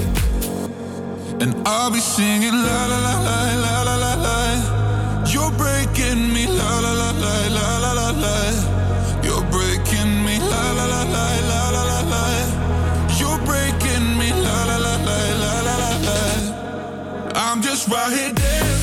And I'll be singing la la la la la la la la. You're breaking me la la la la la la la la. You're breaking me la la la la la. I'm just right here dancing.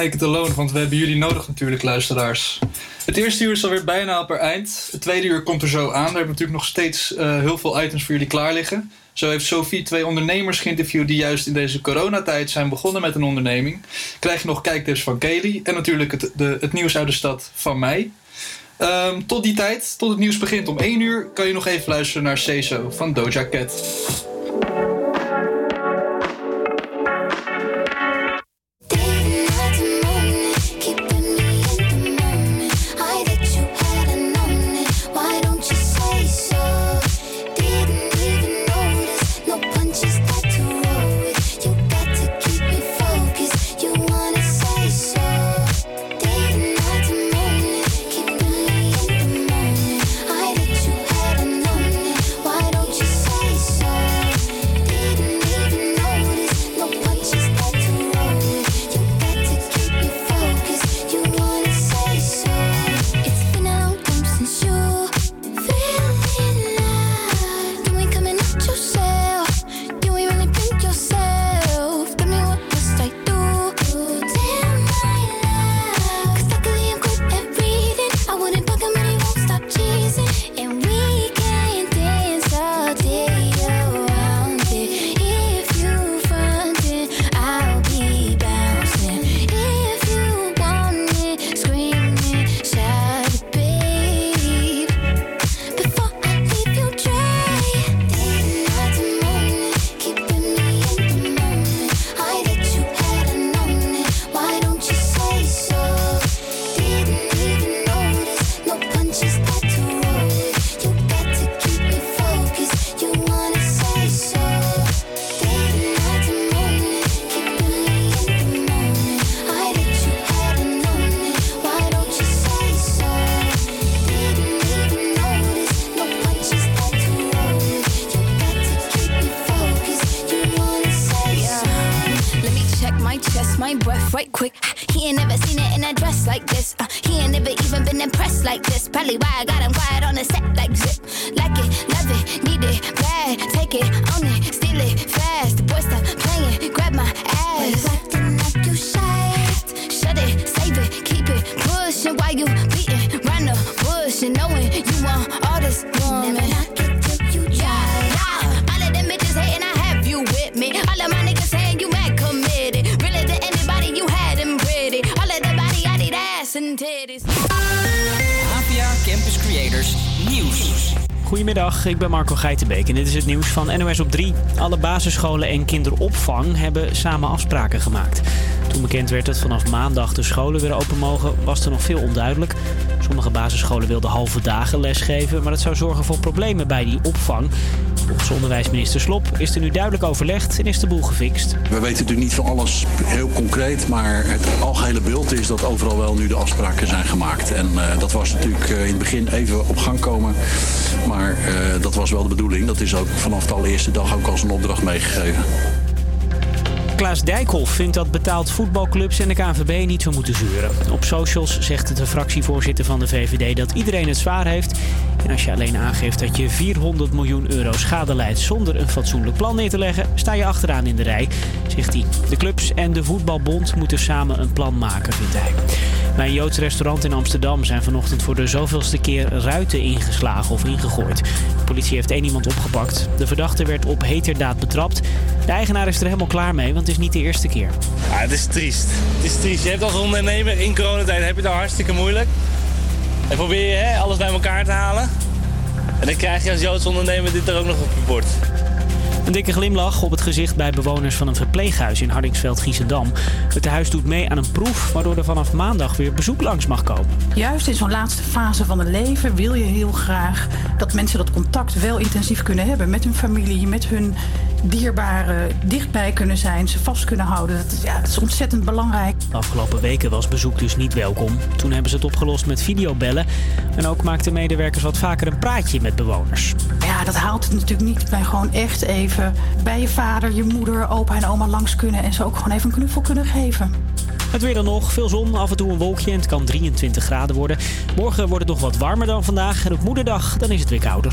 Make It Alone, want we hebben jullie nodig natuurlijk, luisteraars. Het eerste uur is alweer bijna op haar eind. Het tweede uur komt er zo aan. Daar hebben natuurlijk nog steeds eh, heel veel items voor jullie klaar liggen. Zo heeft Sophie twee ondernemers geïnterviewd die juist in deze coronatijd zijn begonnen met een onderneming. Krijg je nog kijktips van Kelly en natuurlijk het, de, het nieuws uit de stad van mij. Ehm, tot die tijd, tot het nieuws begint om 1 uur, kan je nog even luisteren naar CESO van Doja Cat. Goedemiddag, ik ben Marco Geitenbeek en dit is het nieuws van NOS op 3. Alle basisscholen en kinderopvang hebben samen afspraken gemaakt. Toen bekend werd dat vanaf maandag de scholen weer open mogen, was er nog veel onduidelijk. Sommige basisscholen wilden halve dagen lesgeven, maar dat zou zorgen voor problemen bij die opvang. Volgens onderwijsminister Slop is er nu duidelijk overlegd en is de boel gefixt. We weten natuurlijk niet van alles heel concreet, maar het algehele beeld is dat overal wel nu de afspraken zijn gemaakt. En eh, dat was natuurlijk eh, in het begin even op gang komen, maar eh, dat was wel de bedoeling. Dat is ook vanaf de allereerste dag ook als een opdracht meegegeven. Klaas Dijkhoff vindt dat betaald voetbalclubs en de KNVB niet zo moeten zeuren. Op socials zegt de fractievoorzitter van de VVD dat iedereen het zwaar heeft. En als je alleen aangeeft dat je 400 miljoen euro schade leidt zonder een fatsoenlijk plan neer te leggen, sta je achteraan in de rij, zegt hij. De clubs en de voetbalbond moeten samen een plan maken, vindt hij. Bij een Joods restaurant in Amsterdam zijn vanochtend voor de zoveelste keer ruiten ingeslagen of ingegooid. De politie heeft één iemand opgepakt. De verdachte werd op heterdaad betrapt. De eigenaar is er helemaal klaar mee, want het is niet de eerste keer. Ja, het is triest. Het is triest. Je hebt als ondernemer in coronatijd heb je het al hartstikke moeilijk. En probeer je hè, alles bij elkaar te halen. En dan krijg je als Joods ondernemer dit er ook nog op je bord. Een dikke glimlach op het gezicht bij bewoners van een verpleeghuis in Hardingsveld-Giessendam. Het huis doet mee aan een proef waardoor er vanaf maandag weer bezoek langs mag komen. Juist in zo'n laatste fase van het leven wil je heel graag dat mensen dat contact wel intensief kunnen hebben met hun familie, met hun dierbaren, dichtbij kunnen zijn, ze vast kunnen houden. Dat, is- ja, dat is ontzettend belangrijk. De afgelopen weken was bezoek dus niet welkom. Toen hebben ze het opgelost met videobellen. En ook maakten medewerkers wat vaker een praatje met bewoners. Ja, dat haalt het natuurlijk niet bij gewoon echt even bij je vader, je moeder, opa en oma langs kunnen en ze ook gewoon even een knuffel kunnen geven. Het weer dan nog, veel zon, af en toe een wolkje en het kan 23 graden worden. Morgen wordt het nog wat warmer dan vandaag en op moederdag dan is het weer kouder.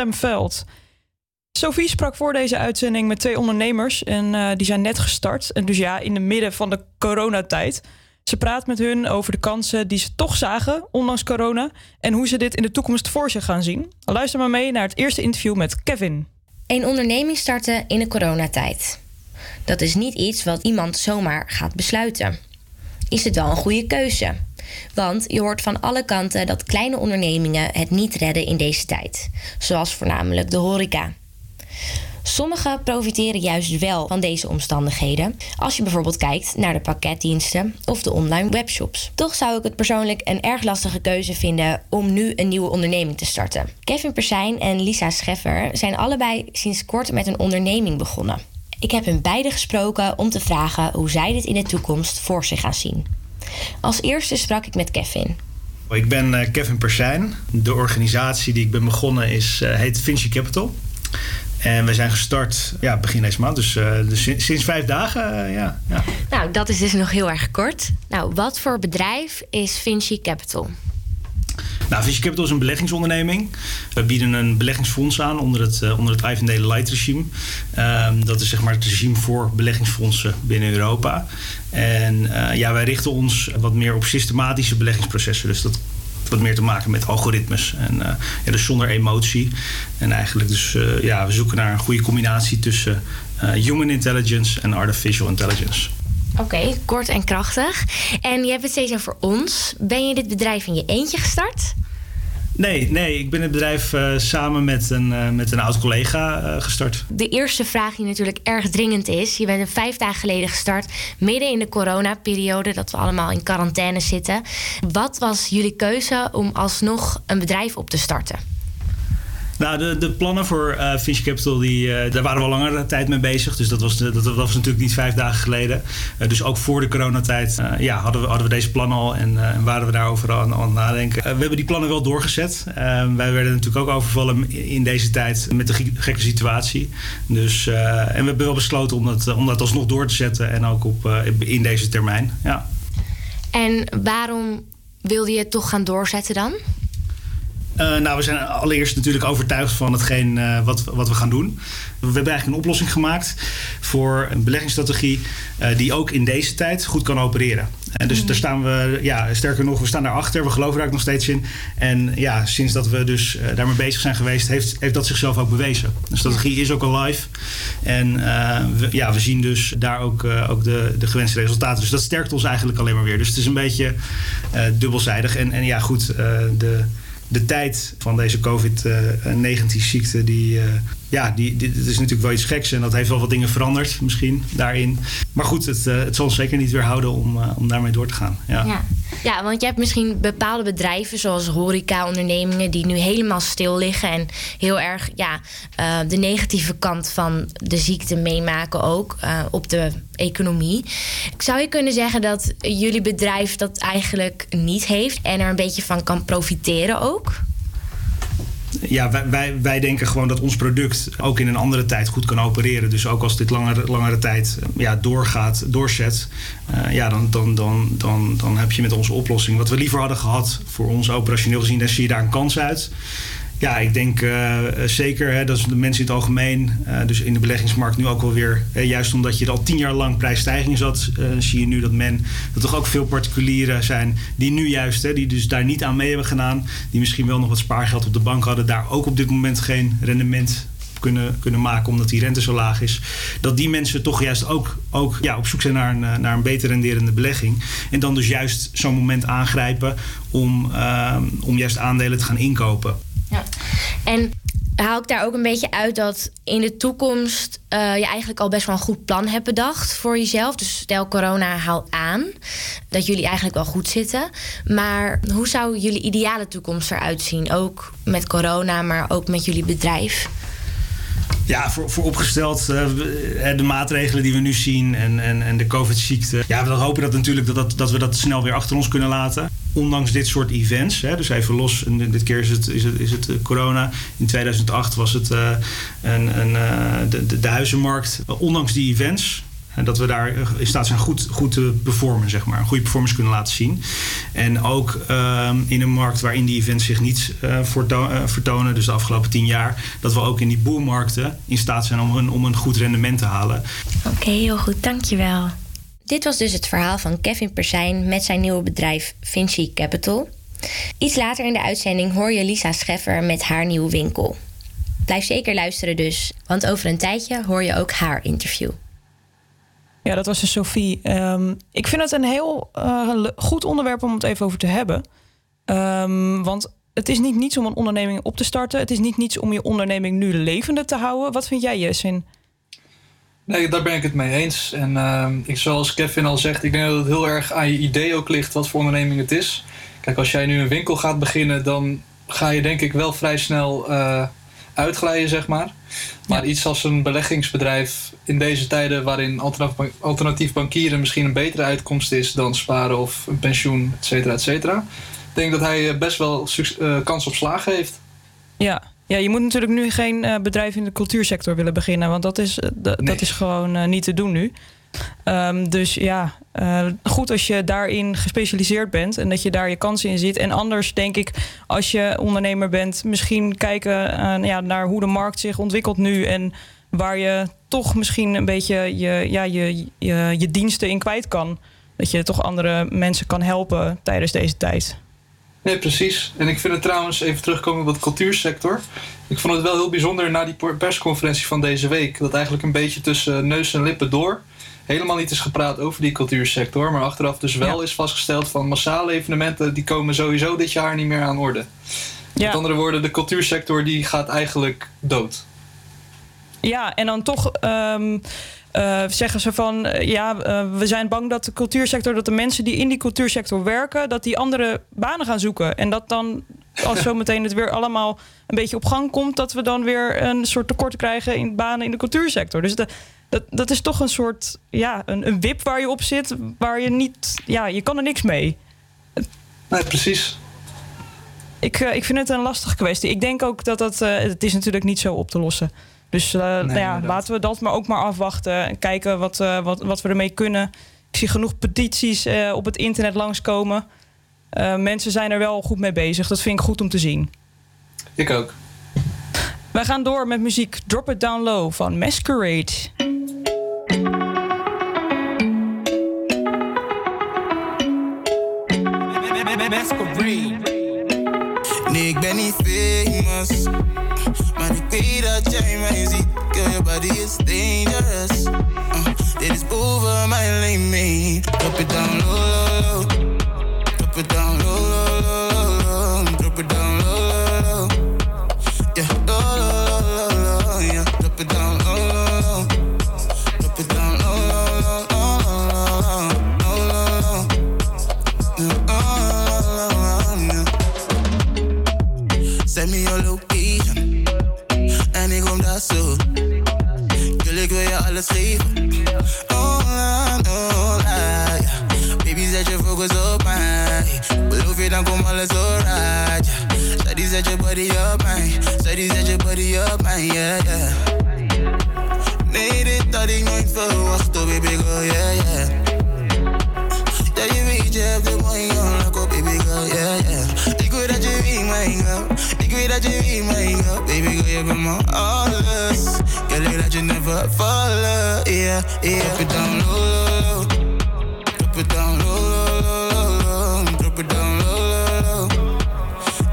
Sam Veld. Sophie sprak voor deze uitzending met twee ondernemers en eh, die zijn net gestart. En dus ja, in de midden van de coronatijd. Ze praat met hun over de kansen die ze toch zagen, ondanks corona. En hoe ze dit in de toekomst voor zich gaan zien. Luister maar mee naar het eerste interview met Kevin. Een onderneming starten in de coronatijd. Dat is niet iets wat iemand zomaar gaat besluiten. Is het wel een goede keuze? Want je hoort van alle kanten dat kleine ondernemingen het niet redden in deze tijd, zoals voornamelijk de horeca. Sommigen profiteren juist wel van deze omstandigheden, als je bijvoorbeeld kijkt naar de pakketdiensten of de online webshops. Toch zou ik het persoonlijk een erg lastige keuze vinden om nu een nieuwe onderneming te starten. Kevin Persijn en Lisa Scheffer zijn allebei sinds kort met een onderneming begonnen. Ik heb hen beiden gesproken om te vragen hoe zij dit in de toekomst voor zich gaan zien. Als eerste sprak ik met Kevin. Ik ben eh, Kevin Persijn. De organisatie die ik ben begonnen is, eh, heet Vinci Capital. En we zijn gestart ja, begin deze maand, dus, eh, dus sinds, vijf dagen. ja, ja. Nou, dat is dus nog heel erg kort. Nou, wat voor bedrijf is Vinci Capital? Nou, Capital is een beleggingsonderneming. We bieden een beleggingsfonds aan onder het, uh, onder het Ivendale Light regime. Um, dat is zeg maar het regime voor beleggingsfondsen binnen Europa. En uh, ja, wij richten ons wat meer op systematische beleggingsprocessen. Dus dat wat meer te maken met algoritmes. En uh, ja, dus zonder emotie. En eigenlijk dus, ja, we zoeken naar een goede combinatie tussen human intelligence en artificial intelligence. Oké, okay, kort en krachtig. En je hebt het steeds over ons. Ben je dit bedrijf in je eentje gestart? Nee, nee, ik ben het bedrijf uh, samen met een, uh, met een oud collega uh, gestart. De eerste vraag die natuurlijk erg dringend is. Je bent vijf dagen geleden gestart, midden in de coronaperiode, dat we allemaal in quarantaine zitten. Wat was jullie keuze om alsnog een bedrijf op te starten? Nou, de, de plannen voor uh, Capital, die, eh, daar waren we al langere tijd mee bezig. Dus dat was, dat, was natuurlijk niet vijf dagen geleden. Eh, dus ook voor de coronatijd ja, hadden, we, hadden we deze plannen al en, en waren we daarover aan, aan het nadenken. we hebben die plannen wel doorgezet. wij werden natuurlijk ook overvallen in deze tijd met de gekke situatie. Dus, en we hebben wel besloten om dat, om dat alsnog door te zetten en ook op, in deze termijn. Ja. En waarom wilde je het toch gaan doorzetten dan? Uh, nou, we zijn allereerst natuurlijk overtuigd van hetgeen uh, wat, wat we gaan doen. We hebben eigenlijk een oplossing gemaakt voor een beleggingsstrategie uh, die ook in deze tijd goed kan opereren. En dus mm. daar staan we, ja, sterker nog, we staan daarachter. We geloven daar ook nog steeds in. En ja, sinds dat we dus daarmee bezig zijn geweest, heeft, heeft dat zichzelf ook bewezen. De strategie is ook al live. En we, ja, we zien dus daar ook, ook de, de gewenste resultaten. Dus dat sterkt ons eigenlijk alleen maar weer. Dus het is een beetje dubbelzijdig. En, en ja, goed, de de tijd van deze COVID-19-ziekte, die, uh, ja, die, dit is natuurlijk wel iets geks en dat heeft wel wat dingen veranderd misschien daarin. Maar goed, het, uh, het zal zeker niet weerhouden om, uh, om daarmee door te gaan. Ja. ja. Want je hebt misschien bepaalde bedrijven zoals horeca-ondernemingen die nu helemaal stil liggen en heel erg ja, de negatieve kant van de ziekte meemaken ook op de economie. Zou je kunnen zeggen dat jullie bedrijf dat eigenlijk niet heeft en er een beetje van kan profiteren ook? Ja, wij, wij, wij, denken gewoon dat ons product ook in een andere tijd goed kan opereren. Dus ook als dit langere, langere tijd ja, doorgaat, doorzet, uh, ja, dan, dan, dan, dan, dan heb je met onze oplossing wat we liever hadden gehad voor ons operationeel gezien, dan zie je daar een kans uit. Ja, ik denk uh, zeker, hè, dat de mensen in het algemeen, uh, dus in de beleggingsmarkt nu ook wel weer, juist omdat je er al tien jaar lang prijsstijging zat, zie je nu dat men, dat toch ook veel particulieren zijn die nu juist, hè, die dus daar niet aan mee hebben gedaan, die misschien wel nog wat spaargeld op de bank hadden, daar ook op dit moment geen rendement kunnen, kunnen maken omdat die rente zo laag is. Dat die mensen toch juist ook, ook ja, op zoek zijn naar een, naar een beter renderende belegging. En dan dus juist zo'n moment aangrijpen om, om juist aandelen te gaan inkopen. Ja. En haal ik daar ook een beetje uit dat in de toekomst uh, je eigenlijk al best wel een goed plan hebt bedacht voor jezelf. Dus stel corona haal aan, dat jullie eigenlijk wel goed zitten. Maar hoe zou jullie ideale toekomst eruit zien? Ook met corona, maar ook met jullie bedrijf? Ja, voor, voor opgesteld uh, de maatregelen die we nu zien en, en, en de COVID-ziekte. Ja, we hopen dat natuurlijk dat, dat, dat we dat snel weer achter ons kunnen laten. Ondanks dit soort events, hè, dus even los, dit keer is het, is het, is het corona. In 2008 was het uh, een, een, de, de huizenmarkt. Ondanks die events en dat we daar in staat zijn goed, goed te performen, zeg maar. Een goede performance kunnen laten zien. En ook uh, in een markt waarin die events zich niet uh, vertonen, dus de afgelopen tien jaar, dat we ook in die boelmarkten in staat zijn om een, om een goed rendement te halen. Oké, heel goed, dankjewel. Dit was dus het verhaal van Kevin Persijn met zijn nieuwe bedrijf Vinci Capital. Iets later in de uitzending hoor je Lisa Scheffer met haar nieuwe winkel. Blijf zeker luisteren dus, want over een tijdje hoor je ook haar interview. Ja, dat was de Sophie. Um, ik vind het een heel uh, goed onderwerp om het even over te hebben. Um, want het is niet niets om een onderneming op te starten. Het is niet niets om je onderneming nu levende te houden. Wat vind jij, Jessin? Nee, daar ben ik het mee eens. En uh, ik, zoals Kevin al zegt, ik denk dat het heel erg aan je idee ook ligt wat voor onderneming het is. Kijk, als jij nu een winkel gaat beginnen, dan ga je denk ik wel vrij snel uh, uitglijden, zeg maar. Maar iets als een beleggingsbedrijf in deze tijden waarin alternatief bankieren misschien een betere uitkomst is dan sparen of een pensioen, et cetera, et cetera. Ik denk dat hij eh, best wel uh, kans op slagen heeft. Ja. ja, je moet natuurlijk nu geen uh, bedrijf in de cultuursector willen beginnen, want dat is, dat is gewoon niet te doen nu. Um, dus ja, uh, goed als je daarin gespecialiseerd bent en dat je daar je kansen in ziet. En anders denk ik, als je ondernemer bent, misschien kijken uh, ja, naar hoe de markt zich ontwikkelt nu en waar je toch misschien een beetje je, ja, je, je, je diensten in kwijt kan. Dat je toch andere mensen kan helpen tijdens deze tijd. Nee, precies. En ik vind het trouwens, even terugkomen op de cultuursector. Ik vond het wel heel bijzonder na die persconferentie van deze week. Dat eigenlijk een beetje tussen neus en lippen door helemaal niet is gepraat over die cultuursector. Maar achteraf dus wel is vastgesteld van massale evenementen... die komen sowieso dit jaar niet meer aan orde. Met andere woorden, de cultuursector die gaat eigenlijk dood. Ja, en dan toch ehm, eh, zeggen ze van... eh, ja, eh, we zijn bang dat de cultuursector... dat de mensen die in die cultuursector werken... dat die andere banen gaan zoeken. En dat dan, als [LAUGHS] zometeen het weer allemaal een beetje op gang komt... dat we dan weer een soort tekort krijgen in banen in de cultuursector. Dus de, dat, dat is toch een soort, ja, een, een wip waar je op zit... waar je niet, ja, je kan er niks mee. Nee, precies. Ik, eh, ik vind het een lastige kwestie. Ik denk ook dat dat... eh, het is natuurlijk niet zo op te lossen. Dus eh, nou ja, laten we dat maar ook maar afwachten. En kijken wat, wat, wat we ermee kunnen. Ik zie genoeg petities op het internet langskomen. Mensen zijn er wel goed mee bezig. Dat vind ik goed om te zien. Ik ook. Wij gaan door met muziek Drop It Down Low van Masquerade. Nee, ik ben niet famous. Maar ik weet dat jij mij ziet. Girl, your body is dangerous. Uh, dit is boven mijn limit. Drop it down low, low, low. Drop it down low, low, ik wil je alles geven. Oh, la, oh, la, ja. Baby, zet je focus op mij. Beloof je, dan komt alles alright. Ja. Steady, zet je body op mij. Steady, zet je body op mij, yeah, yeah. Nee, dit had ik nooit verwacht, oh baby girl, yeah, yeah. Ja, je weet, je hebt de mooie jongen, oh baby girl, yeah, yeah. Ik weet dat je wie mij girl. Ik weet dat je wie mij girl. Baby girl, je bent mijn alles. Je never vallen, yeah, yeah. Drop it down low, low, low. Drop it down low, low, low, low, low. It down low, low, low.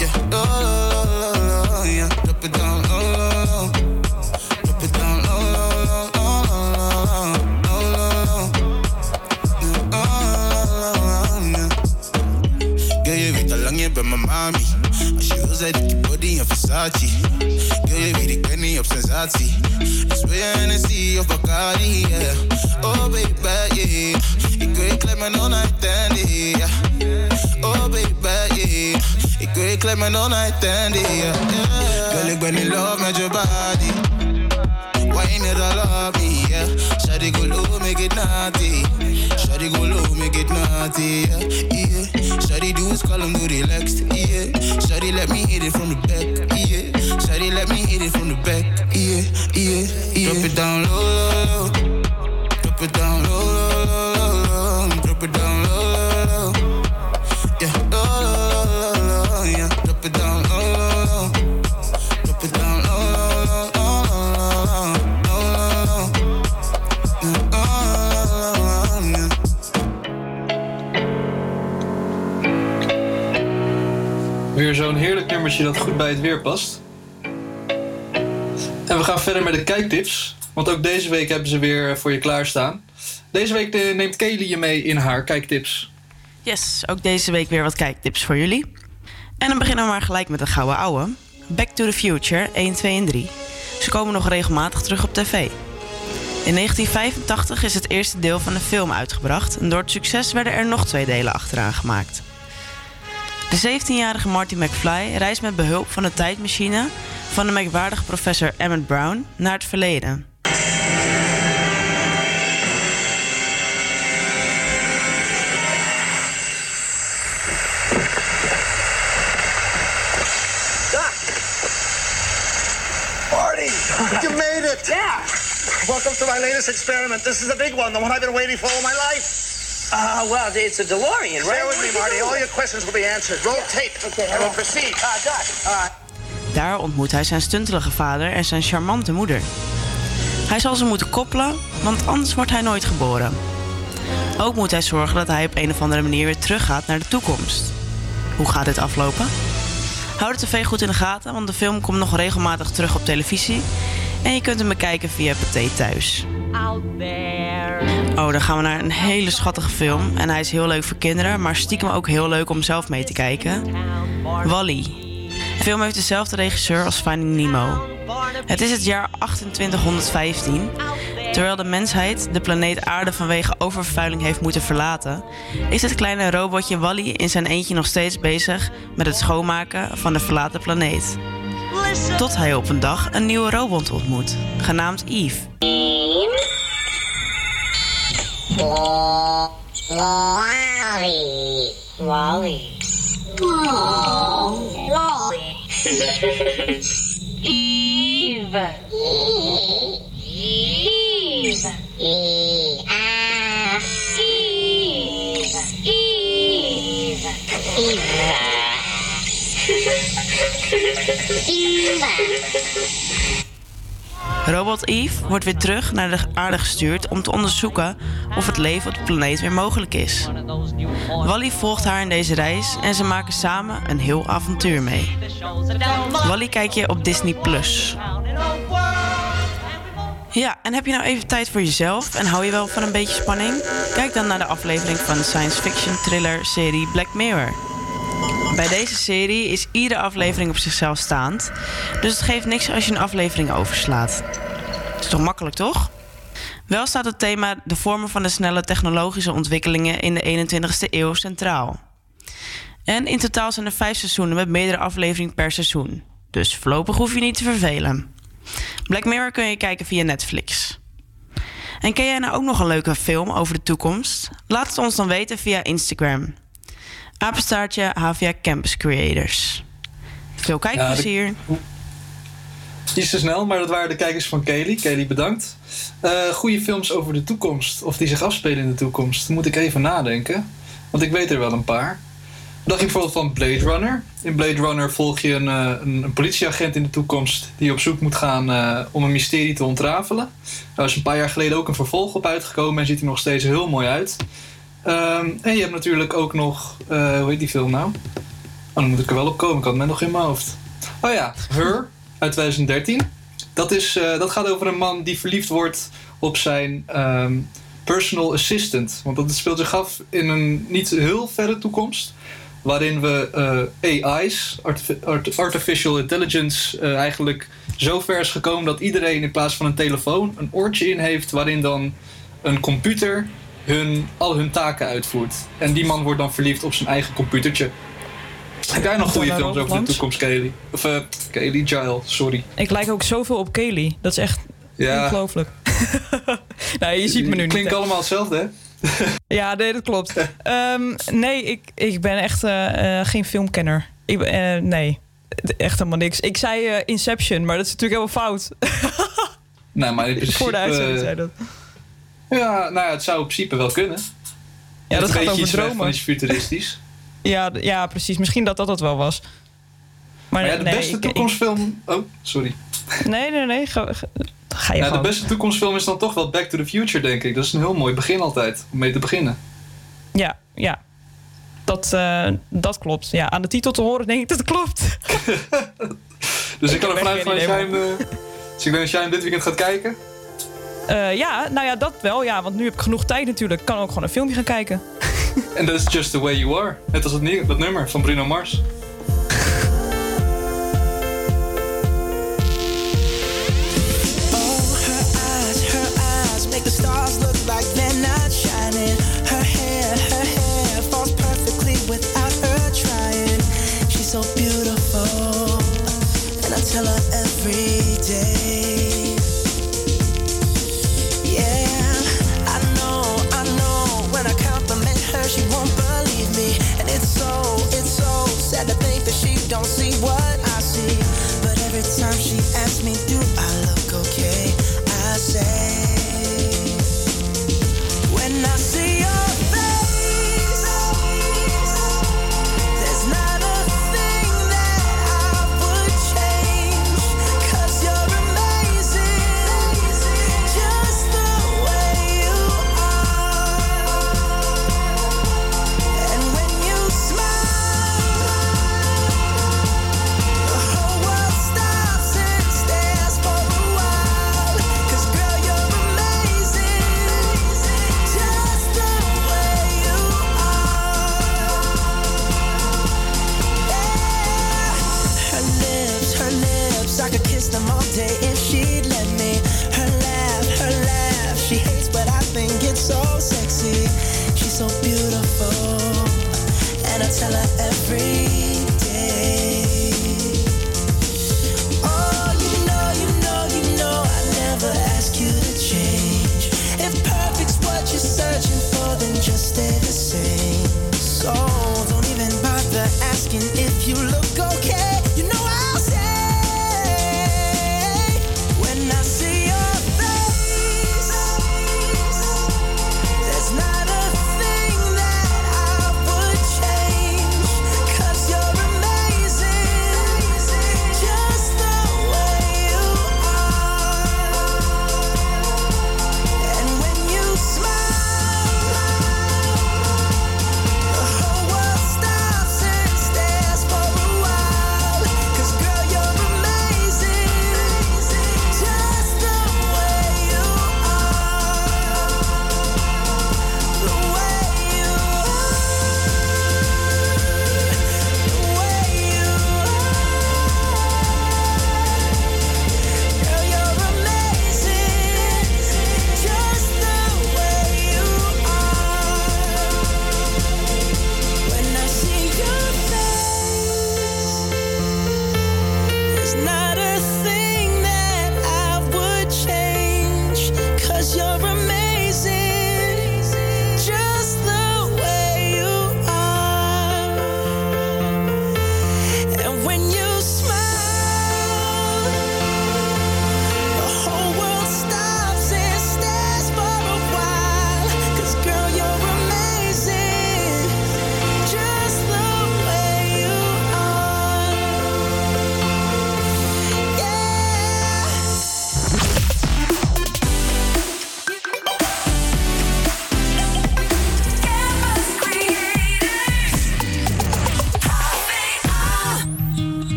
Yeah, low, low, low, low, low, yeah. Drop it down low, low, low. Drop it down low, low, low, low, low, low, low, low. Mami. Als je wil, zet ik je body Versace. Op sensatie. Dus wil je Hennessy of Bacardi, yeah. Oh, baby, yeah. Ik wil je klep mijn on-night yeah. Oh, baby, yeah. Ik wil je klep mijn on-night yeah. Girl, ik ben in love met je body. Wine it all up me, yeah. Shawty go low, make it naughty. Shawty go low, make it naughty, yeah. yeah. Do is call him do relaxed, yeah. Shawty let me hit it from the back, yeah. Me the back, yeah, yeah, yeah. Drop it down low. Drop it down low, down. Weer zo'n heerlijk nummertje dat goed bij het weer past. Verder met de kijktips. Want ook deze week hebben ze weer voor je klaarstaan. Deze week eh, neemt Kelly je mee in haar kijktips. Yes, ook deze week weer wat kijktips voor jullie. En dan beginnen we maar gelijk met de gouden ouwe. Back to the Future 1, 2 en 3. Ze komen nog regelmatig terug op tv. In 1985 is het eerste deel van de film uitgebracht... en door het succes werden er nog twee delen achteraan gemaakt. De 17-jarige Marty McFly reist met behulp van de tijdmachine... van de merkwaardige professor Emmett Brown naar het verleden. You made it! Yeah! Welcome to my latest experiment. This is the big one, the one I've been waiting for all my life. Uh, well, it's a DeLorean, right? Bear with me, Marty. All your questions will be answered. Roll tape. Okay, and we'll proceed. Uh, Doc. Daar ontmoet hij zijn stuntelige vader en zijn charmante moeder. Hij zal ze moeten koppelen, want anders wordt hij nooit geboren. Ook moet hij zorgen dat hij op een of andere manier weer teruggaat naar de toekomst. Hoe gaat dit aflopen? Hou de tv goed in de gaten, want de film komt nog regelmatig terug op televisie. En je kunt hem bekijken via Pathé Thuis. Oh, dan gaan we naar een hele schattige film. En hij is heel leuk voor kinderen, maar stiekem ook heel leuk om zelf mee te kijken. Wally. De film heeft dezelfde regisseur als Finding Nemo. Het is het jaar 2815. Terwijl de mensheid de planeet Aarde vanwege oververvuiling heeft moeten verlaten, is het kleine robotje Wally in zijn eentje nog steeds bezig met het schoonmaken van de verlaten planeet. Tot hij op een dag een nieuwe robot ontmoet, genaamd Eve. Wally. Wally. Wally. Eve. Eve. Eve. Eve. Eve. Robot Eve wordt weer terug naar de aarde gestuurd om te onderzoeken of het leven op de planeet weer mogelijk is. Wally volgt haar in deze reis en ze maken samen een heel avontuur mee. Wally kijk je op Disney Plus. Ja, en heb je nou even tijd voor jezelf en hou je wel van een beetje spanning? Kijk dan naar de aflevering van de science fiction thriller serie Black Mirror. Bij deze serie is iedere aflevering op zichzelf staand, dus het geeft niks als je een aflevering overslaat. Is toch makkelijk, toch? Wel staat het thema de vormen van de snelle technologische ontwikkelingen in de 21ste eeuw centraal. En in totaal zijn er vijf seizoenen met meerdere afleveringen per seizoen. Dus voorlopig hoef je niet te vervelen. Black Mirror kun je kijken via Netflix. En ken jij nou ook nog een leuke film over de toekomst? Laat het ons dan weten via Instagram. Apenstaartje HVA Campus Creators. Veel kijkplezier. Iets te snel, maar dat waren de kijkers van Kelly. Kelly, bedankt. Eh goede films over de toekomst, of die zich afspelen in de toekomst. Moet ik even nadenken, want ik weet er wel een paar. Dacht je bijvoorbeeld van Blade Runner? In Blade Runner volg je een, eh, een, een politieagent in de toekomst die op zoek moet gaan eh, om een mysterie te ontrafelen. Daar is een paar jaar geleden ook een vervolg op uitgekomen en ziet er nog steeds heel mooi uit. Ehm, en je hebt natuurlijk ook nog, eh, hoe heet die film nou? Oh, dan moet ik er wel op komen, ik had het nog in mijn hoofd. Oh ja, Her uit 2013. Dat, is, eh, dat gaat over een man die verliefd wordt op zijn ehm, personal assistant. Want dat speelt zich af in een niet heel verre toekomst. Waarin we eh, AI's, artifi- art- artificial intelligence, eigenlijk zo ver is gekomen dat iedereen in plaats van een telefoon een oortje in heeft. Waarin dan een computer hun, al hun taken uitvoert. En die man wordt dan verliefd op zijn eigen computertje. Heb jij nog goede films over de toekomst, Kelly? Of eh Kelly Giles, sorry. Ik lijk ook zoveel op Kaylee. Dat is echt Ja. ongelooflijk. [LAUGHS] nee, je ziet me nu niet. Klinkt hè. allemaal hetzelfde, hè? [LAUGHS] Ja, nee, dat klopt. Ehm, nee, ik, ik ben echt eh, eh, geen filmkenner. Ik, nee, echt helemaal niks. Ik zei Inception, maar dat is natuurlijk helemaal fout. [LAUGHS] Nou, maar in principe... Voor de uitzending zei dat. Ja, nou ja, het zou in principe wel kunnen. Ja, dat gaat over dromen. van iets futuristisch. [LAUGHS] Ja, ja, precies. Misschien dat dat het wel was. Maar, Maar ja, de nee, beste ik- toekomstfilm... Oh, sorry. [LAUGHS] nee, nee, nee. Ga, ga, je Ja, de beste toekomstfilm is dan toch wel Back to the Future, denk ik. Dat is een heel mooi begin altijd, om mee te beginnen. Ja, ja. Dat, eh, dat klopt. Ja, aan de titel te horen denk ik dat het klopt. [LAUGHS] Dus ik, Ik kan heb ervan uit eh, dus dat jij hem dit weekend gaat kijken. Eh, ja, nou ja, dat wel. Ja, want nu heb ik genoeg tijd natuurlijk. Ik kan ook gewoon een filmpje gaan kijken. [LAUGHS] En dat is Just the Way You Are. Net als het nieuw- dat nummer van Bruno Mars. eyes, her eyes make the stars look like they're not shining.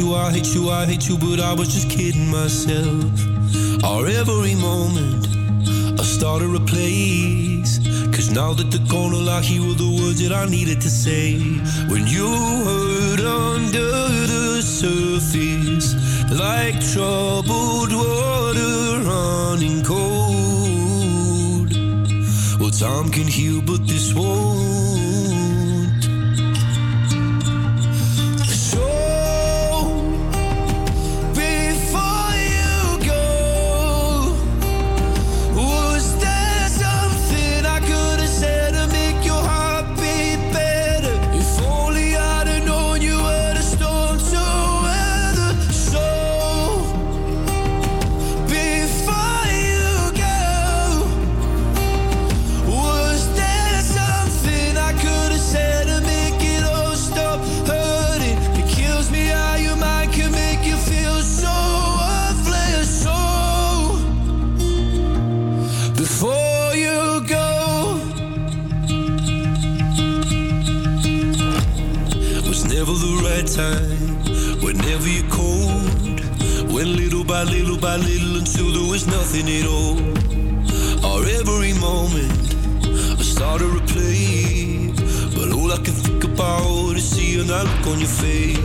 You, I hate you, I hate you, but I was just kidding myself. Our every moment, I started a place. Cause now that the corner I hear were the words that I needed to say. When you hurt under the surface, like troubled nothing at all. Or every moment. I started to play, but all I can think about is seeing that look on your face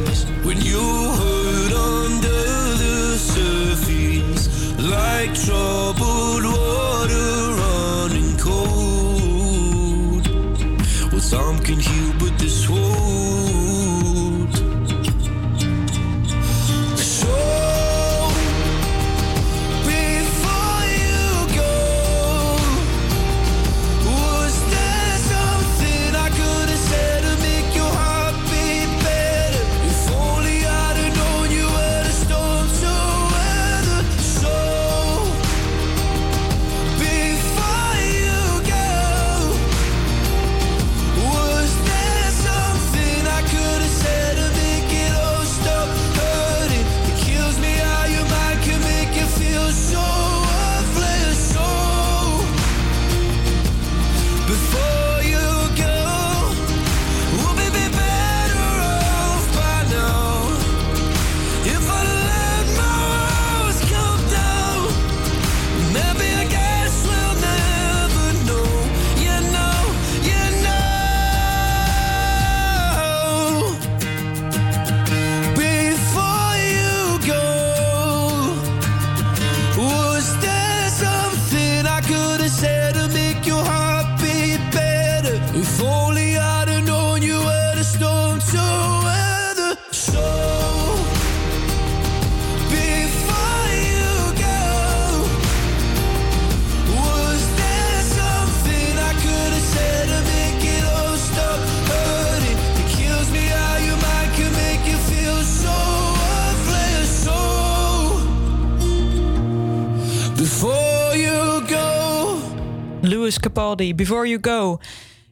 Capaldi, Before You Go.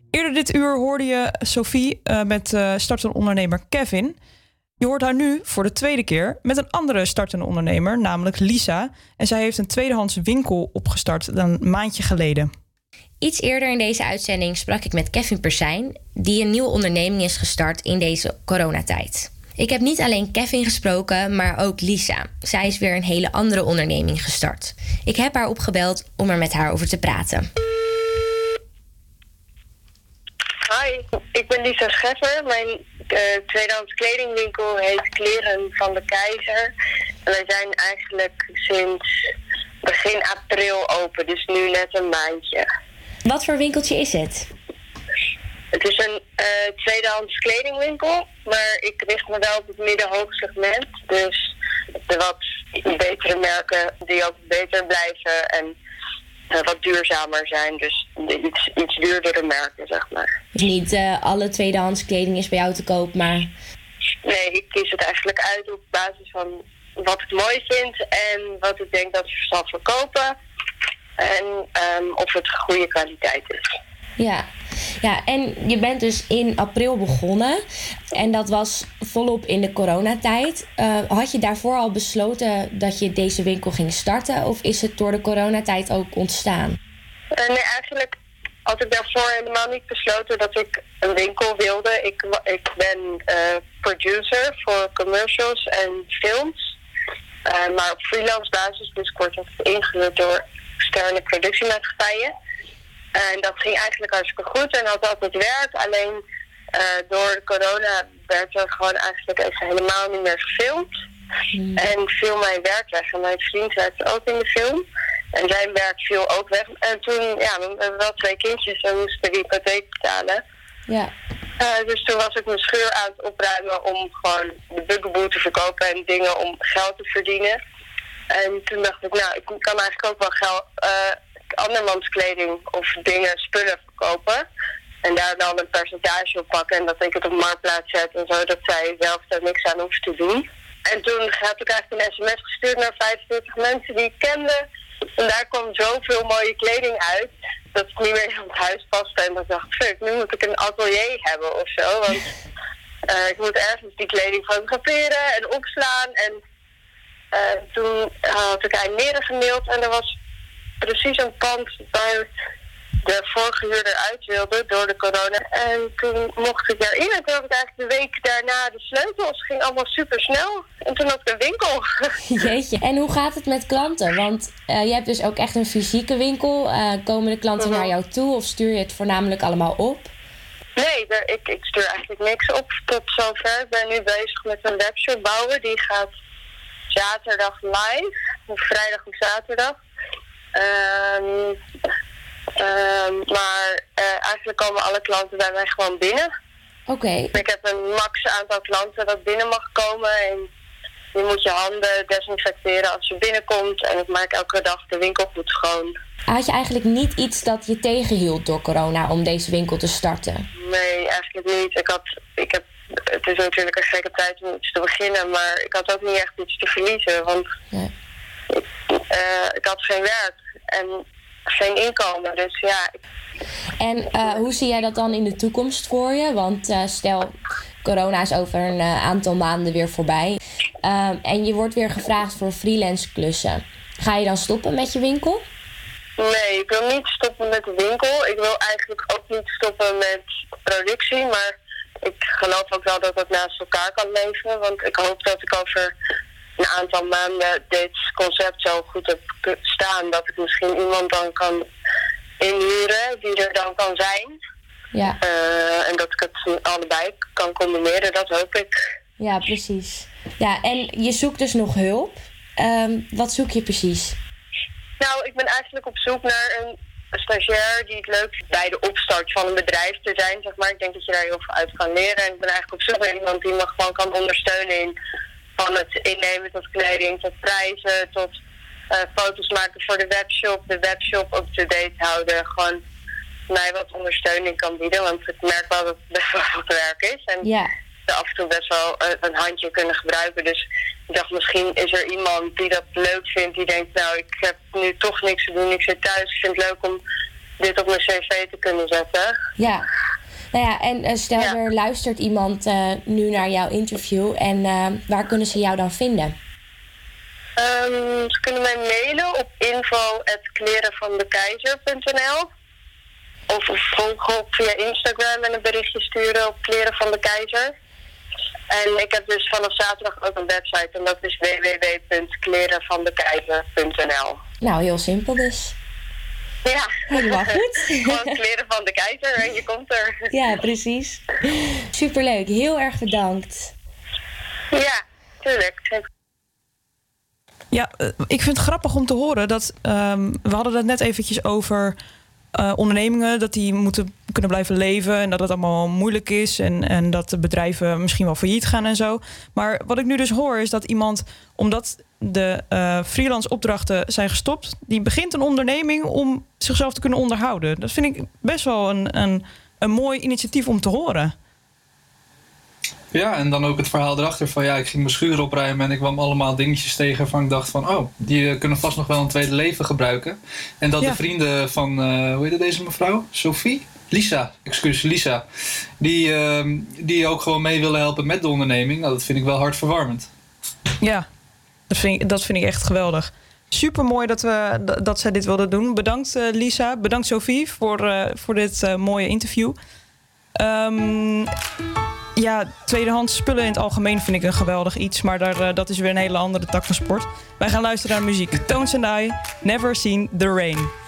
Eerder dit uur hoorde je Sophie eh, met eh startende ondernemer Kevin. Je hoort haar nu voor de tweede keer met een andere startende ondernemer, namelijk Lisa. En zij heeft een tweedehands winkel opgestart een maandje geleden. Iets eerder in deze uitzending sprak ik met Kevin Persijn, die een nieuwe onderneming is gestart in deze coronatijd. Ik heb niet alleen Kevin gesproken, maar ook Lisa. Zij is weer een hele andere onderneming gestart. Ik heb haar opgebeld om er met haar over te praten. Hi, ik ben Lisa Scheffer. Mijn eh, tweedehands kledingwinkel heet Kleren van de Keizer. En wij zijn eigenlijk sinds begin april open, dus nu net een maandje. Wat voor winkeltje is het? Het is een eh, tweedehands kledingwinkel, maar ik richt me wel op het middenhoog segment. Dus de wat betere merken die ook beter blijven en wat duurzamer zijn. Dus iets, iets duurdere merken, zeg maar. Dus niet eh, alle tweedehands kleding is bij jou te koop, maar Nee, ik kies het eigenlijk uit op basis van wat ik mooi vind en wat ik denk dat ik zal verkopen. En ehm, of het goede kwaliteit is. Ja. Ja, en je bent dus in april begonnen. En dat was volop in de coronatijd. Eh, had je daarvoor al besloten dat je deze winkel ging starten? Of is het door de coronatijd ook ontstaan? Eh, nee, eigenlijk had ik daarvoor helemaal niet besloten dat ik een winkel wilde. Ik, ik ben eh, producer voor commercials en films. Maar op freelance basis, dus ik word ingehuurd door externe productiemaatschappijen. En dat ging eigenlijk hartstikke goed en had altijd werk. Alleen eh, door corona werd er gewoon eigenlijk even helemaal niet meer gefilmd. En viel mijn werk weg. En mijn vriend werkte ook in de film. En zijn werk viel ook weg. En toen, ja, we hebben wel twee kindjes en we moesten de hypotheek betalen. Ja. Eh, dus toen was ik mijn scheur aan het opruimen om gewoon de bugaboo te verkopen en dingen om geld te verdienen. En toen dacht ik, nou, ik kan eigenlijk ook wel geld, eh andermans kleding of dingen, spullen verkopen. En daar dan een percentage op pakken en dat ik het op marktplaats zet en zo, dat zij zelf daar niks aan hoeft te doen. En toen heb ik eigenlijk een sms gestuurd naar 45 mensen die ik kende. En daar kwam zoveel mooie kleding uit dat het niet meer in het huis paste. En dan dacht ik, fuck, nu moet ik een atelier hebben of zo. Want [LAUGHS] eh, ik moet ergens die kleding fotograferen en opslaan. En eh, toen had ik eindmeren gemaild en er was precies een pand waar de vorige huurder uit wilde door de corona. En toen mocht ik erin en toen had ik eigenlijk de week daarna de sleutels. Het ging allemaal super snel. En toen had ik een winkel. [LAUGHS] Jeetje. En hoe gaat het met klanten? Want eh, je hebt dus ook echt een fysieke winkel. Eh, komen de klanten naar jou toe of stuur je het voornamelijk allemaal op? Nee, ik, ik stuur eigenlijk niks op tot zover. Ik ben nu bezig met een webshop bouwen. Die gaat zaterdag live. Of vrijdag of zaterdag. Ehm, maar eh, eigenlijk komen alle klanten bij mij gewoon binnen. Oké. Ik heb een max aantal klanten dat binnen mag komen. En je moet je handen desinfecteren als je binnenkomt. En ik maak elke dag de winkel goed schoon. Had je eigenlijk niet iets dat je tegenhield door corona om deze winkel te starten? Nee, eigenlijk niet. Ik had, ik heb, het is natuurlijk een gekke tijd om iets te beginnen, maar ik had ook niet echt iets te verliezen. Want ik, eh, ik had geen werk en geen inkomen. Dus ja, En eh, hoe zie jij dat dan in de toekomst voor je? Want eh, stel, corona is over een eh, aantal maanden weer voorbij. En je wordt weer gevraagd voor freelance klussen. Ga je dan stoppen met je winkel? nee, ik wil niet stoppen met de winkel. Ik wil eigenlijk ook niet stoppen met productie, maar ik geloof ook wel dat het naast elkaar kan leven. Want ik hoop dat ik over een aantal maanden dit concept zo goed heb staan dat ik misschien iemand dan kan inhuren die er dan kan zijn. Ja. Eh, en dat ik het allebei kan combineren, dat hoop ik. Ja, precies. Ja, en je zoekt dus nog hulp. Ehm, wat zoek je precies? Nou, ik ben eigenlijk op zoek naar een stagiair die het leuk vindt bij de opstart van een bedrijf te zijn, zeg maar. Ik denk dat je daar heel veel uit kan leren. En ik ben eigenlijk op zoek naar iemand die me gewoon kan ondersteunen in van het innemen tot kleding, tot prijzen, tot eh, foto's maken voor de webshop, de webshop up-to-date houden. Gewoon mij wat ondersteuning kan bieden, want ik merk wel dat het best wel wat werk is. En Ja. ze af en toe best wel eh, een handje kunnen gebruiken. Dus ik dacht, misschien is er iemand die dat leuk vindt, die denkt, nou, ik heb nu toch niks te doen, ik zit thuis, ik vind het leuk om dit op mijn cv te kunnen zetten. Ja. Nou ja, en eh, stel er luistert iemand eh, nu naar jouw interview. En eh, waar kunnen ze jou dan vinden? Ehm, ze kunnen mij mailen op info.klerenvandekeizer.nl of volgen op via Instagram en een berichtje sturen op Kleren van de Keizer. En ik heb dus vanaf zaterdag ook een website en dat is www.klerenvandekeizer.nl. Nou, heel simpel dus. Ja. Helemaal goed. [LAUGHS] Gewoon kleren van de keizer en je komt er. Ja, precies. Superleuk. Heel erg bedankt. Ja, tuurlijk. Ja, eh, ik vind het grappig om te horen dat ehm, we hadden het net eventjes over eh, ondernemingen, dat die moeten kunnen blijven leven en dat het allemaal moeilijk is en, en dat de bedrijven misschien wel failliet gaan en zo. Maar wat ik nu dus hoor is dat iemand, omdat de eh, freelance opdrachten zijn gestopt, die begint een onderneming om zichzelf te kunnen onderhouden. Dat vind ik best wel een, een, een mooi initiatief om te horen. Ja, en dan ook het verhaal erachter van ja, ik ging mijn schuur opruimen en ik kwam allemaal dingetjes tegen van ik dacht van oh, die kunnen vast nog wel een tweede leven gebruiken. En dat de vrienden van, eh, hoe heet deze mevrouw? Sophie? Lisa, excuus, Lisa. Die, ehm, die ook gewoon mee willen helpen met de onderneming. Nou, dat vind ik wel hartverwarmend. Ja, dat vind ik, echt geweldig. Super mooi dat, we, dat zij dit wilden doen. Bedankt eh, Lisa, bedankt Sophie voor, eh, voor dit eh, mooie interview. Ehm, ja, tweedehands spullen in het algemeen vind ik een geweldig iets. Maar daar, dat is weer een hele andere tak van sport. Wij gaan luisteren naar muziek. Tones and I, Never Seen the Rain.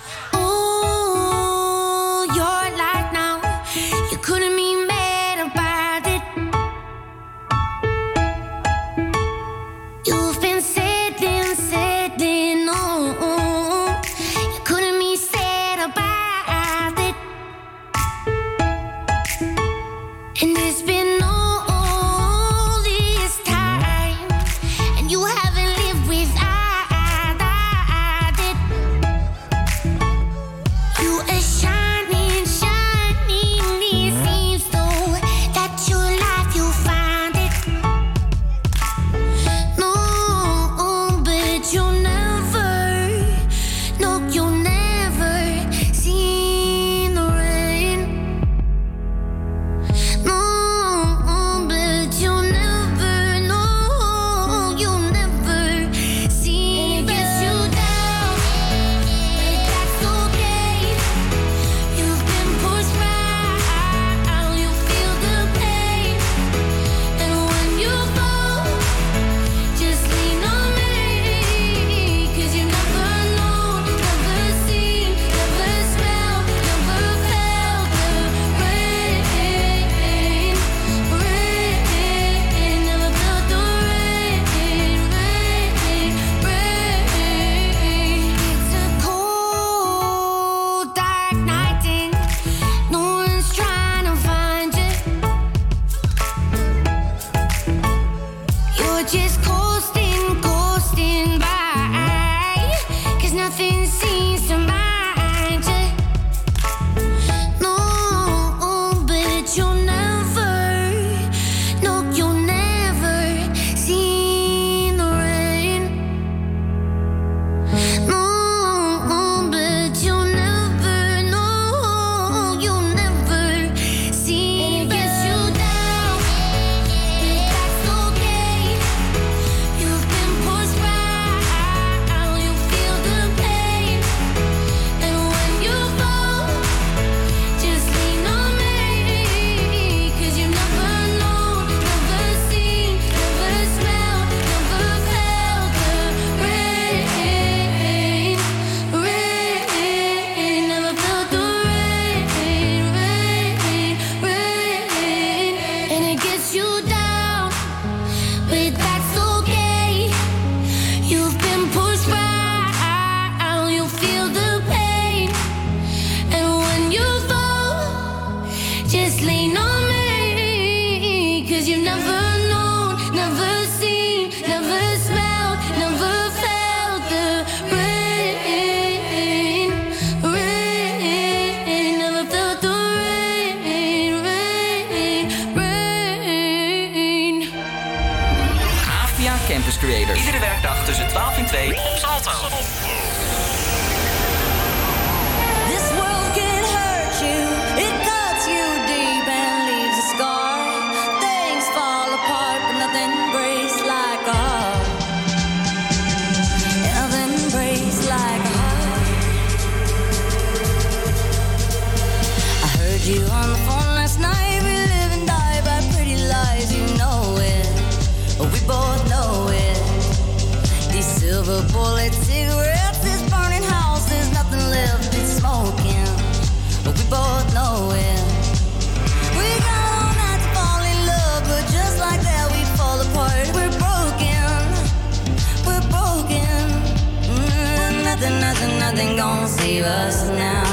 Campus Creator. Iedere werkdag tussen 12 en 2 op Salto. save us now.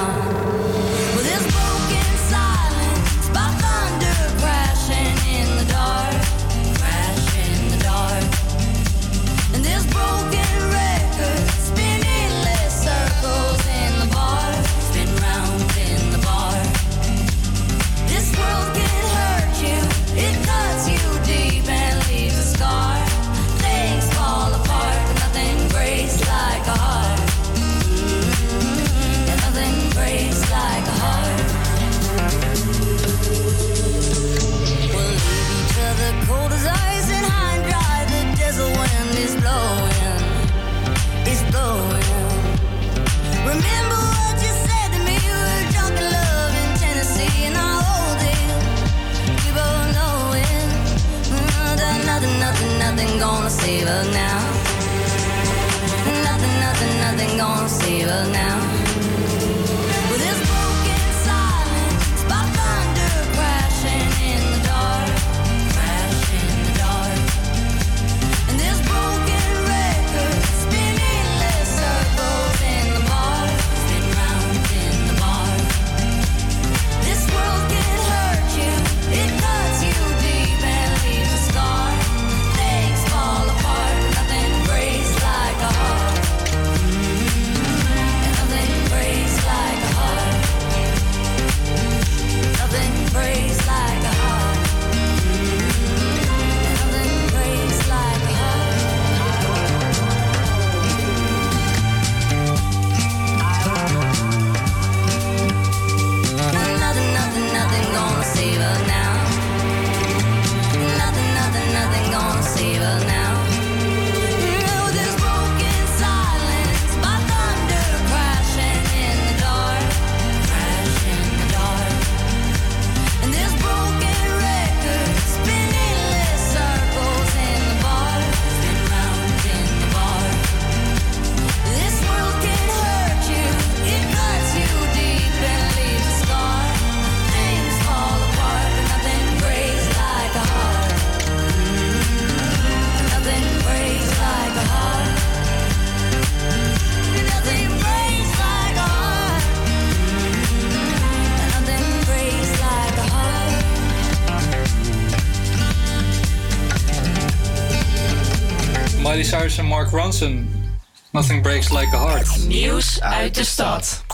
Breaks like a heart. Nieuws uit de stad.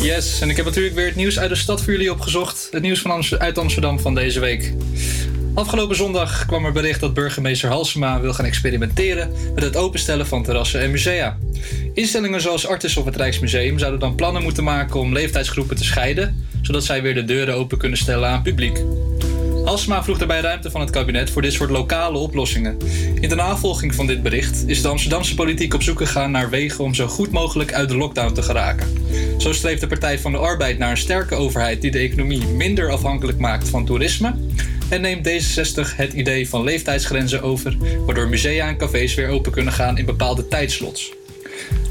Yes, en ik heb natuurlijk weer het nieuws uit de stad voor jullie opgezocht. Het nieuws van uit Amsterdam van deze week. Afgelopen zondag kwam er bericht dat burgemeester Halsema wil gaan experimenteren met het openstellen van terrassen en musea. Instellingen zoals Artis of het Rijksmuseum zouden dan plannen moeten maken om leeftijdsgroepen te scheiden, zodat zij weer de deuren open kunnen stellen aan publiek. Halsema vroeg daarbij ruimte van het kabinet voor dit soort lokale oplossingen. In de navolging van dit bericht is de Amsterdamse politiek op zoek gegaan naar wegen om zo goed mogelijk uit de lockdown te geraken. Zo streeft de Partij van de Arbeid naar een sterke overheid die de economie minder afhankelijk maakt van toerisme. En neemt D66 het idee van leeftijdsgrenzen over, waardoor musea en cafés weer open kunnen gaan in bepaalde tijdslots.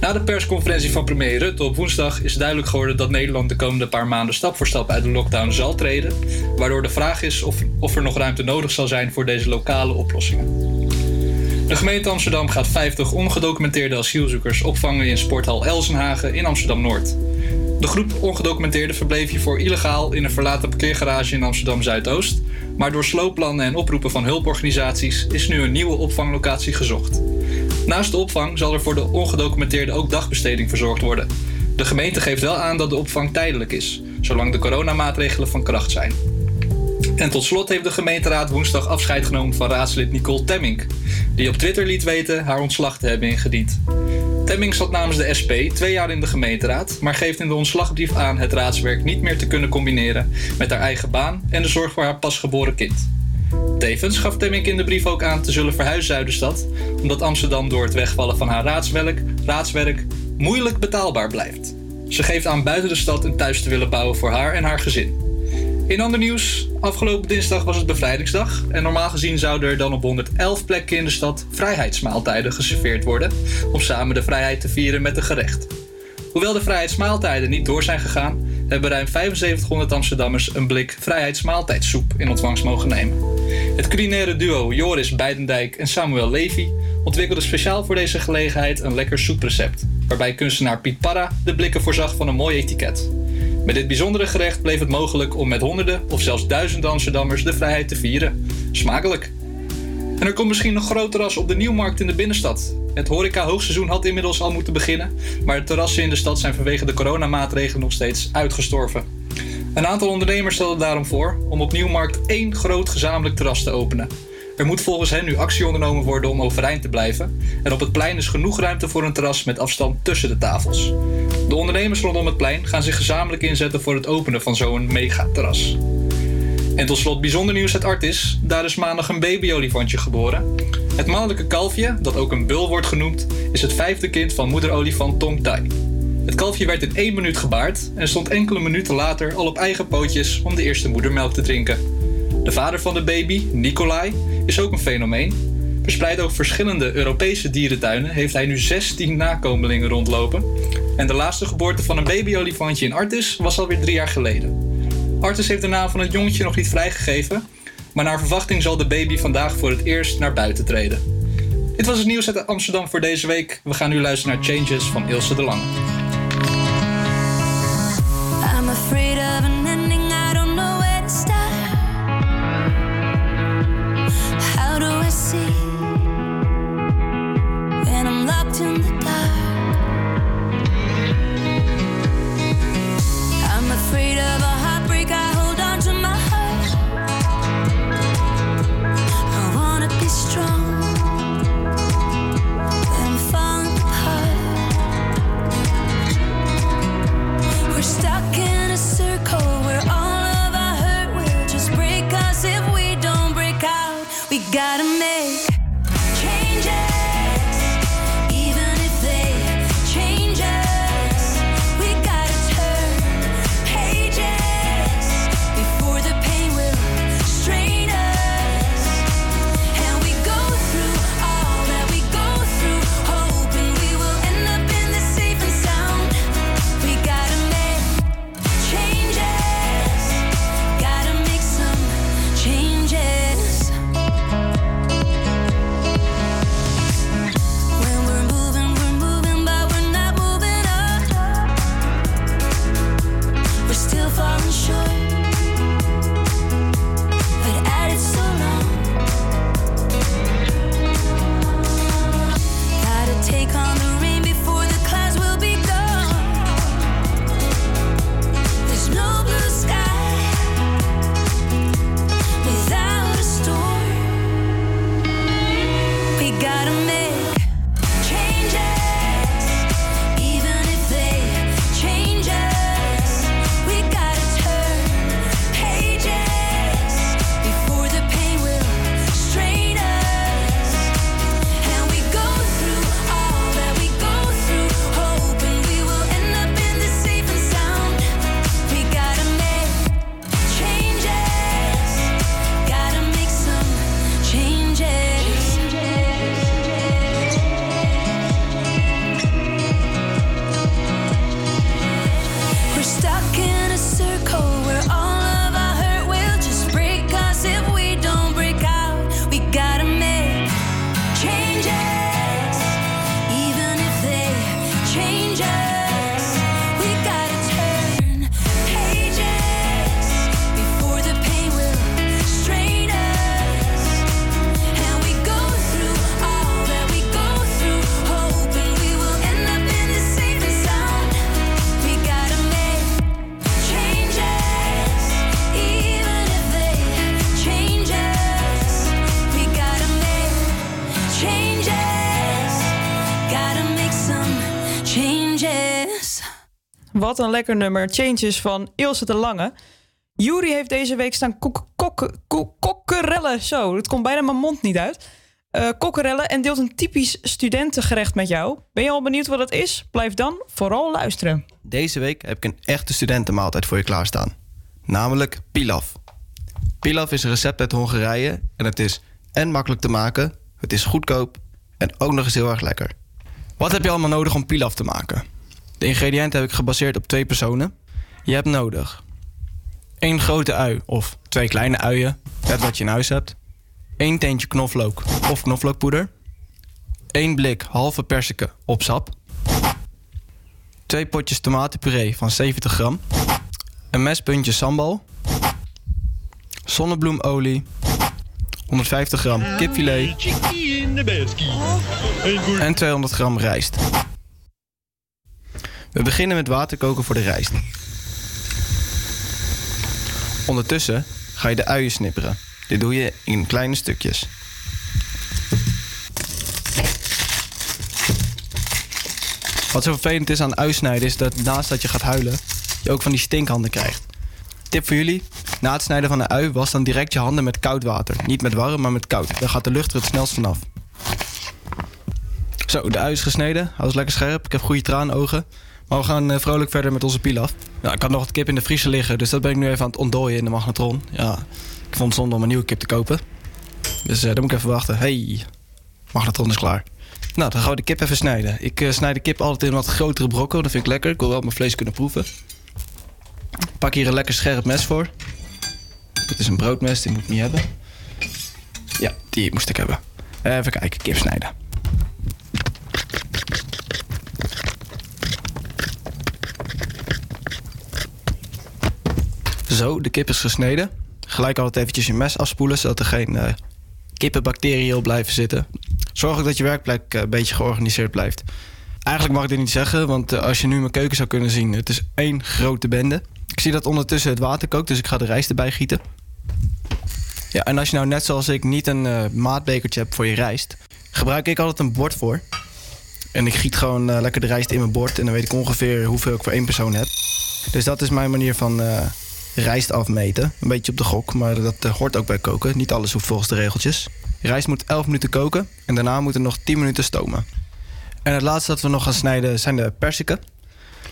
Na de persconferentie van premier Rutte op woensdag is duidelijk geworden dat Nederland de komende paar maanden stap voor stap uit de lockdown zal treden, waardoor de vraag is of, er nog ruimte nodig zal zijn voor deze lokale oplossingen. De gemeente Amsterdam gaat 50 ongedocumenteerde asielzoekers opvangen in sporthal Elsenhagen in Amsterdam Noord. De groep ongedocumenteerden verbleef hiervoor illegaal in een verlaten parkeergarage in Amsterdam Zuidoost, maar door sloopplannen en oproepen van hulporganisaties is nu een nieuwe opvanglocatie gezocht. Naast de opvang zal er voor de ongedocumenteerden ook dagbesteding verzorgd worden. De gemeente geeft wel aan dat de opvang tijdelijk is, zolang de coronamaatregelen van kracht zijn. En tot slot heeft de gemeenteraad woensdag afscheid genomen van raadslid Nicole Temmink, die op Twitter liet weten haar ontslag te hebben ingediend. Temmink zat namens de SP twee jaar in de gemeenteraad, maar geeft in de ontslagbrief aan het raadswerk niet meer te kunnen combineren met haar eigen baan en de zorg voor haar pasgeboren kind. Tevens gaf Temmink in de brief ook aan te zullen verhuizen uit de stad, omdat Amsterdam door het wegvallen van haar raadswerk, raadswerk moeilijk betaalbaar blijft. Ze geeft aan buiten de stad een thuis te willen bouwen voor haar en haar gezin. In ander nieuws, afgelopen dinsdag was het bevrijdingsdag en normaal gezien zouden er dan op 111 plekken in de stad vrijheidsmaaltijden geserveerd worden om samen de vrijheid te vieren met een gerecht. Hoewel de vrijheidsmaaltijden niet door zijn gegaan, hebben ruim 7500 Amsterdammers een blik vrijheidsmaaltijdsoep in ontvangst mogen nemen. Het culinaire duo Joris Beidendijk en Samuel Levy ontwikkelde speciaal voor deze gelegenheid een lekker soeprecept, waarbij kunstenaar Piet Parra de blikken voorzag van een mooi etiket. Met dit bijzondere gerecht bleef het mogelijk om met honderden of zelfs duizenden Amsterdammers de vrijheid te vieren. Smakelijk. En er komt misschien nog groot terras op de Nieuwmarkt in de binnenstad. Het horeca-hoogseizoen had inmiddels al moeten beginnen, maar de terrassen in de stad zijn vanwege de coronamaatregelen nog steeds uitgestorven. Een aantal ondernemers stelde daarom voor om op Nieuwmarkt één groot gezamenlijk terras te openen. Er moet volgens hen nu actie ondernomen worden om overeind te blijven. En op het plein is genoeg ruimte voor een terras met afstand tussen de tafels. De ondernemers rondom het plein gaan zich gezamenlijk inzetten voor het openen van zo'n megaterras. En tot slot bijzonder nieuws uit Artis. Daar is maandag een babyolifantje geboren. Het mannelijke kalfje, dat ook een bul wordt genoemd, is het vijfde kind van moederolifant Tong Tai. Het kalfje werd in één minuut gebaard en stond enkele minuten later al op eigen pootjes om de eerste moedermelk te drinken. De vader van de baby, Nikolai, is ook een fenomeen. Verspreid over verschillende Europese dierentuinen heeft hij nu 16 nakomelingen rondlopen. En de laatste geboorte van een babyolifantje in Artis was alweer drie jaar geleden. Artis heeft de naam van het jongetje nog niet vrijgegeven, maar naar verwachting zal de baby vandaag voor het eerst naar buiten treden. Dit was het nieuws uit Amsterdam voor deze week. We gaan nu luisteren naar Changes van Ilse de Lange. Wat een lekker nummer. Changes van Ilse de Lange. Jury heeft deze week staan kok- kok- kok- kokkerellen. Zo, het komt bijna mijn mond niet uit. Kokkerellen en deelt een typisch studentengerecht met jou. Ben je al benieuwd wat het is? Blijf dan vooral luisteren. Deze week heb ik een echte studentenmaaltijd voor je klaarstaan. Namelijk pilaf. Pilaf is een recept uit Hongarije en het is en makkelijk te maken, het is goedkoop en ook nog eens heel erg lekker. Wat heb je allemaal nodig om pilaf te maken? De ingrediënten heb ik gebaseerd op twee personen. Je hebt nodig één grote ui of twee kleine uien, net wat je in huis hebt. één teentje knoflook of knoflookpoeder. één blik halve persiken op sap. Twee potjes tomatenpuree van 70 gram. Een mespuntje sambal. Zonnebloemolie. 150 gram kipfilet. En 200 gram rijst. We beginnen met water koken voor de rijst. Ondertussen ga je de uien snipperen. Dit doe je in kleine stukjes. Wat zo vervelend is aan uitsnijden is dat naast dat je gaat huilen, je ook van die stinkhanden krijgt. Tip voor jullie: na het snijden van de ui was dan direct je handen met koud water. Niet met warm, maar met koud. Dan gaat de lucht er het snelst vanaf. Zo, de ui is gesneden. Hij was lekker scherp. Ik heb goede traanogen. Maar we gaan eh, vrolijk verder met onze pilaf. Nou, ik had nog wat kip in de vriezer liggen, dus dat ben ik nu even aan het ontdooien in de magnetron. Ja, ik vond het zonde om een nieuwe kip te kopen. Dus eh daar moet ik even wachten. Hey, Magnetron is klaar. Nou, dan gaan we de kip even snijden. Ik eh, snijd de kip altijd in wat grotere brokken. Dat vind ik lekker. Ik wil wel mijn vlees kunnen proeven. Pak hier een lekker scherp mes voor. Dit is een broodmes, die moet ik niet hebben. Ja, die moest ik hebben. Even kijken, kip snijden. Zo, de kip is gesneden. Gelijk altijd eventjes je mes afspoelen, zodat er geen eh, kippenbacteriën op blijven zitten. Zorg ook dat je werkplek eh, een beetje georganiseerd blijft. Eigenlijk mag ik dit niet zeggen, want eh, als je nu mijn keuken zou kunnen zien, het is één grote bende. Ik zie dat ondertussen het water kookt, dus ik ga de rijst erbij gieten. Ja, en als je nou net zoals ik niet een eh, maatbekertje hebt voor je rijst, gebruik ik altijd een bord voor. En ik giet gewoon lekker de rijst in mijn bord en dan weet ik ongeveer hoeveel ik voor één persoon heb. Dus dat is mijn manier van rijst afmeten. Een beetje op de gok, maar dat eh, hoort ook bij koken. Niet alles hoeft volgens de regeltjes. Rijst moet 11 minuten koken en daarna moet er nog 10 minuten stomen. En het laatste dat we nog gaan snijden zijn de persiken.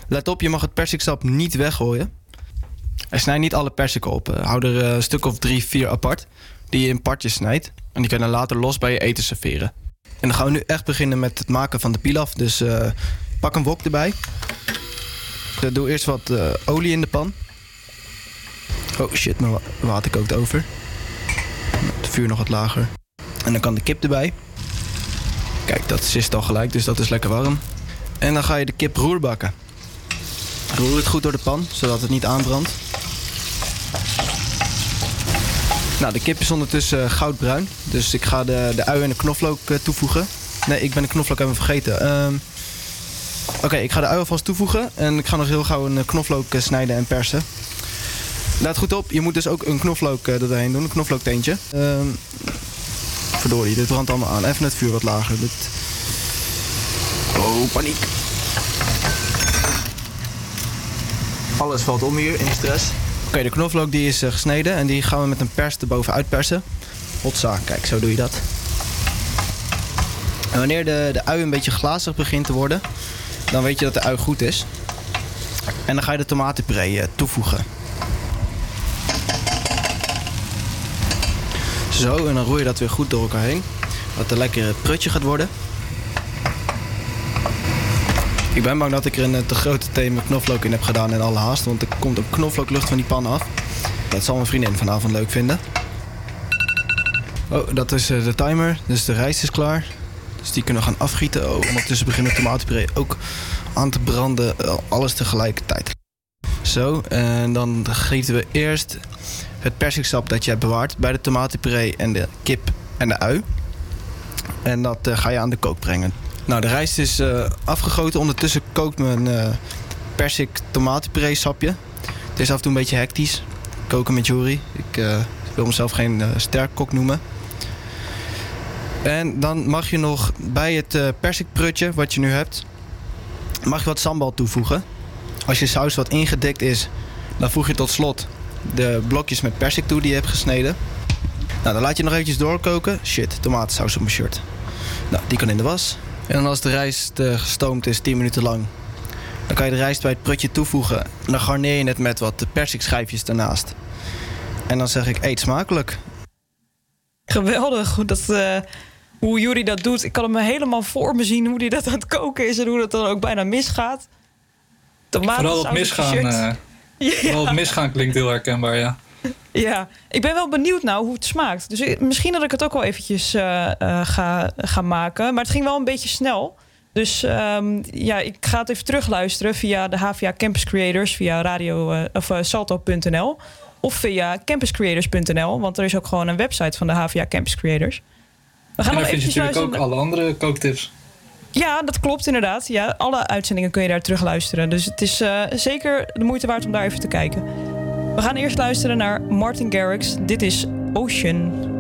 Let op, je mag het persiksap niet weggooien. En snijd niet alle persiken op. Eh, Hou er eh, een stuk of drie, vier apart. Die je in partjes snijdt. En die kan je later los bij je eten serveren. En dan gaan we nu echt beginnen met het maken van de pilaf. Dus pak een wok erbij. Doe eerst wat olie in de pan. Oh shit, mijn wa- water kookt over. Het vuur nog wat lager. En dan kan de kip erbij. Kijk, dat zist al gelijk, dus dat is lekker warm. En dan ga je de kip roerbakken. Roer het goed door de pan, zodat het niet aanbrandt. Nou, de kip is ondertussen eh, goudbruin. Dus ik ga de, de ui en de knoflook eh, toevoegen. Nee, ik ben de knoflook even vergeten. Ehm, Oké, ik ga de ui alvast toevoegen. En ik ga nog heel gauw een eh, knoflook snijden en persen. Let goed op, je moet dus ook een knoflook eh, er doorheen doen. Een knoflookteentje. Ehm verdorie, dit brandt allemaal aan. Even het vuur wat lager. Dit... Oh, paniek. Alles valt om hier in de stress. Oké, de knoflook die is eh, gesneden en die gaan we met een pers erbovenuit persen. Hotza, kijk, zo doe je dat. En wanneer de, de ui een beetje glazig begint te worden, dan weet je dat de ui goed is. En dan ga je de tomatenpuree eh, toevoegen. Zo, en dan roer je dat weer goed door elkaar heen. Dat een lekker prutje gaat worden. Ik ben bang dat ik er een eh, te grote thee knoflook in heb gedaan in alle haast. Want er komt een knoflooklucht van die pan af. Dat zal mijn vriendin vanavond leuk vinden. Oh, dat is eh, de timer. Dus de rijst is klaar. Dus die kunnen we gaan afgieten. Oh, ondertussen begint de tomatenpuree ook aan te branden. Eh, Alles tegelijkertijd. Zo, en dan gieten we eerst het persiksap dat je hebt bewaard bij de tomatenpuree en de kip en de ui. En dat eh, ga je aan de kook brengen. Nou, de rijst is eh, afgegoten. Ondertussen kookt mijn eh persik tomatenpuree sapje. Het is af en toe een beetje hectisch. Koken met Jury. Ik wil mezelf geen sterk kok noemen. En dan mag je nog bij het eh persikprutje wat je nu hebt, mag je wat sambal toevoegen. Als je saus wat ingedikt is, dan voeg je tot slot de blokjes met persik toe die je hebt gesneden. Nou, dan laat je nog eventjes doorkoken. Shit, tomatensaus op mijn shirt. Nou, die kan in de was. En dan als de rijst eh, gestoomd is, 10 minuten lang, dan kan je de rijst bij het prutje toevoegen. En dan garneer je het met wat persikschijfjes daarnaast. En dan zeg ik, eet smakelijk. Geweldig hoe, dat, eh, hoe Jury dat doet. Ik kan hem helemaal voor me zien hoe hij dat aan het koken is en hoe dat dan ook bijna misgaat. Tomaten, Vooral het misgaan, [LAUGHS] vooral het misgaan klinkt heel herkenbaar, ja. Ja, ik ben wel benieuwd nou hoe het smaakt. Dus ik- misschien dat ik het ook wel eventjes eh, eh, ga, ga maken. Maar het ging wel een beetje snel. Dus ehm, ja, ik ga het even terugluisteren via de HVA Campus Creators, via radio eh, of salto.nl of via campuscreators.nl, want er is ook gewoon een website van de HVA Campus Creators. We gaan en dan vind je natuurlijk ook alle andere kooktips. Ja, dat klopt inderdaad. Ja, alle uitzendingen kun je daar terugluisteren. Dus het is eh, zeker de moeite waard om daar even te kijken. We gaan eerst luisteren naar Martin Garrix. Dit is Ocean.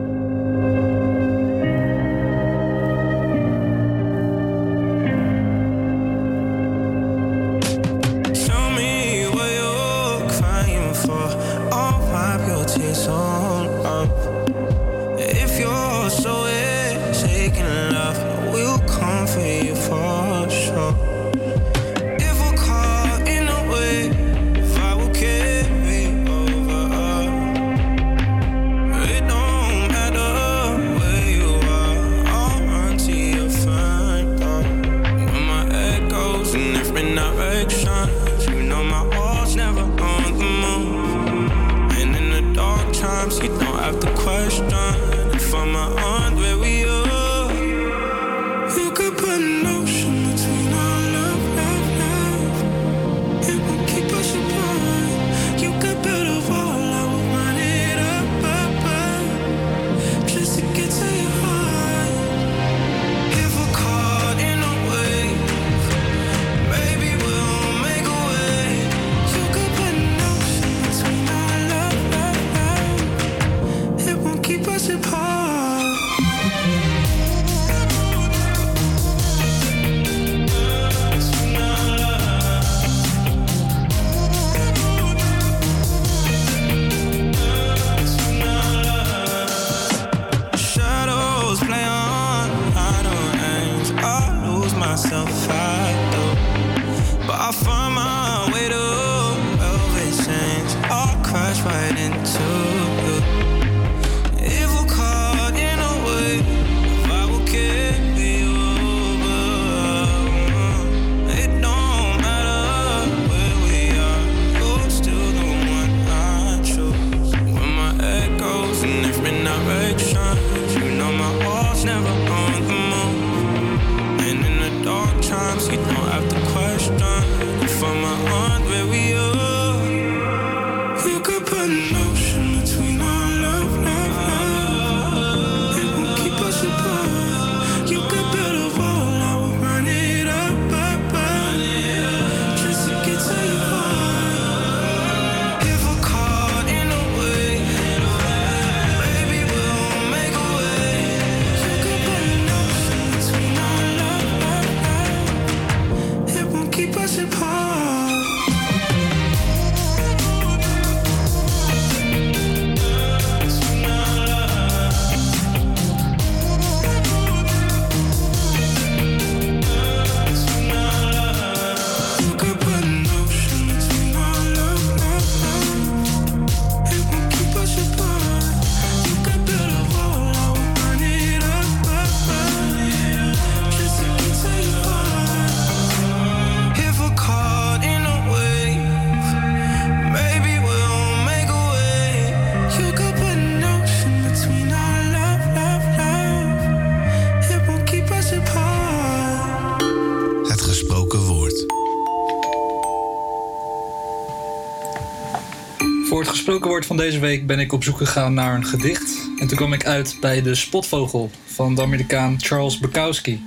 Week ben ik op zoek gegaan naar een gedicht. En toen kwam ik uit bij De Spotvogel van de Amerikaan Charles Bukowski.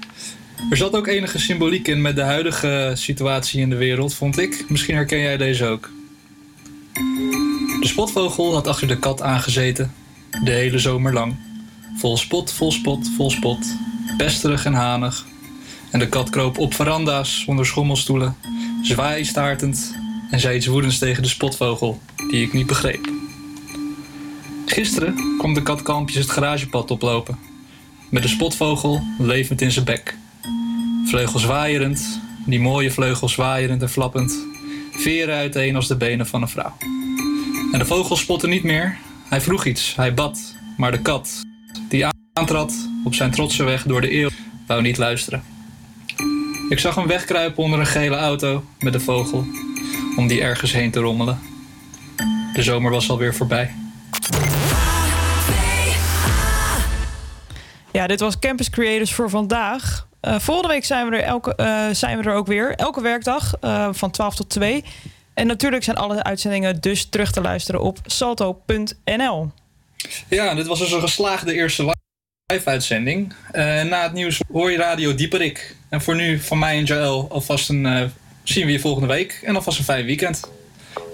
Er zat ook enige symboliek in met de huidige situatie in de wereld, vond ik. Misschien herken jij deze ook. De spotvogel had achter de kat aangezeten, de hele zomer lang. Vol spot, vol spot, vol spot, pesterig en hanig. En de kat kroop op veranda's onder schommelstoelen, zwaaitaartend en zei iets woedends tegen de spotvogel, die ik niet begreep. Gisteren kwam de kat kalmpjes het garagepad oplopen, met de spotvogel levend in zijn bek. Vleugels waaierend, die mooie vleugels waaierend en flappend, veren uiteen als de benen van een vrouw. En de vogel spotte niet meer, hij vroeg iets, hij bad, maar de kat, die aantrad op zijn trotse weg door de eeuw, wou niet luisteren. Ik zag hem wegkruipen onder een gele auto met de vogel, om die ergens heen te rommelen. De zomer was alweer voorbij. Ja, dit was Campus Creators voor vandaag. Eh, volgende week zijn we, er elke, eh, zijn we er ook weer. Elke werkdag eh, van 12 tot 2. En natuurlijk zijn alle uitzendingen dus terug te luisteren op salto.nl. Ja, dit was dus een geslaagde eerste live-uitzending. Na het nieuws hoor je Radio Dieperik. En voor nu van mij en Joël alvast een... zien we je volgende week. En alvast een fijn weekend.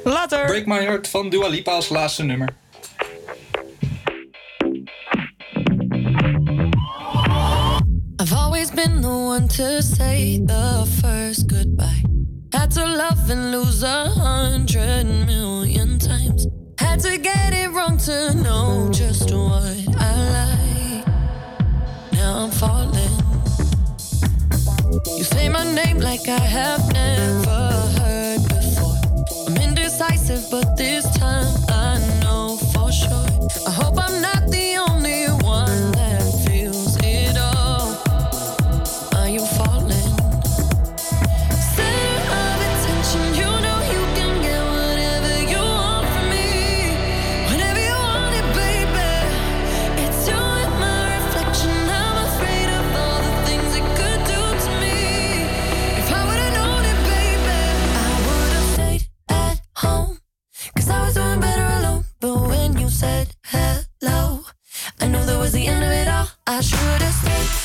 Later! Break My Heart van Dua Lipa als laatste nummer. Been the one to say the first goodbye. Had to love and lose a hundred million times. Had to get it wrong to know just what I like. Now I'm falling. You say my name like I have never heard before. I'm indecisive, but this time I should have stayed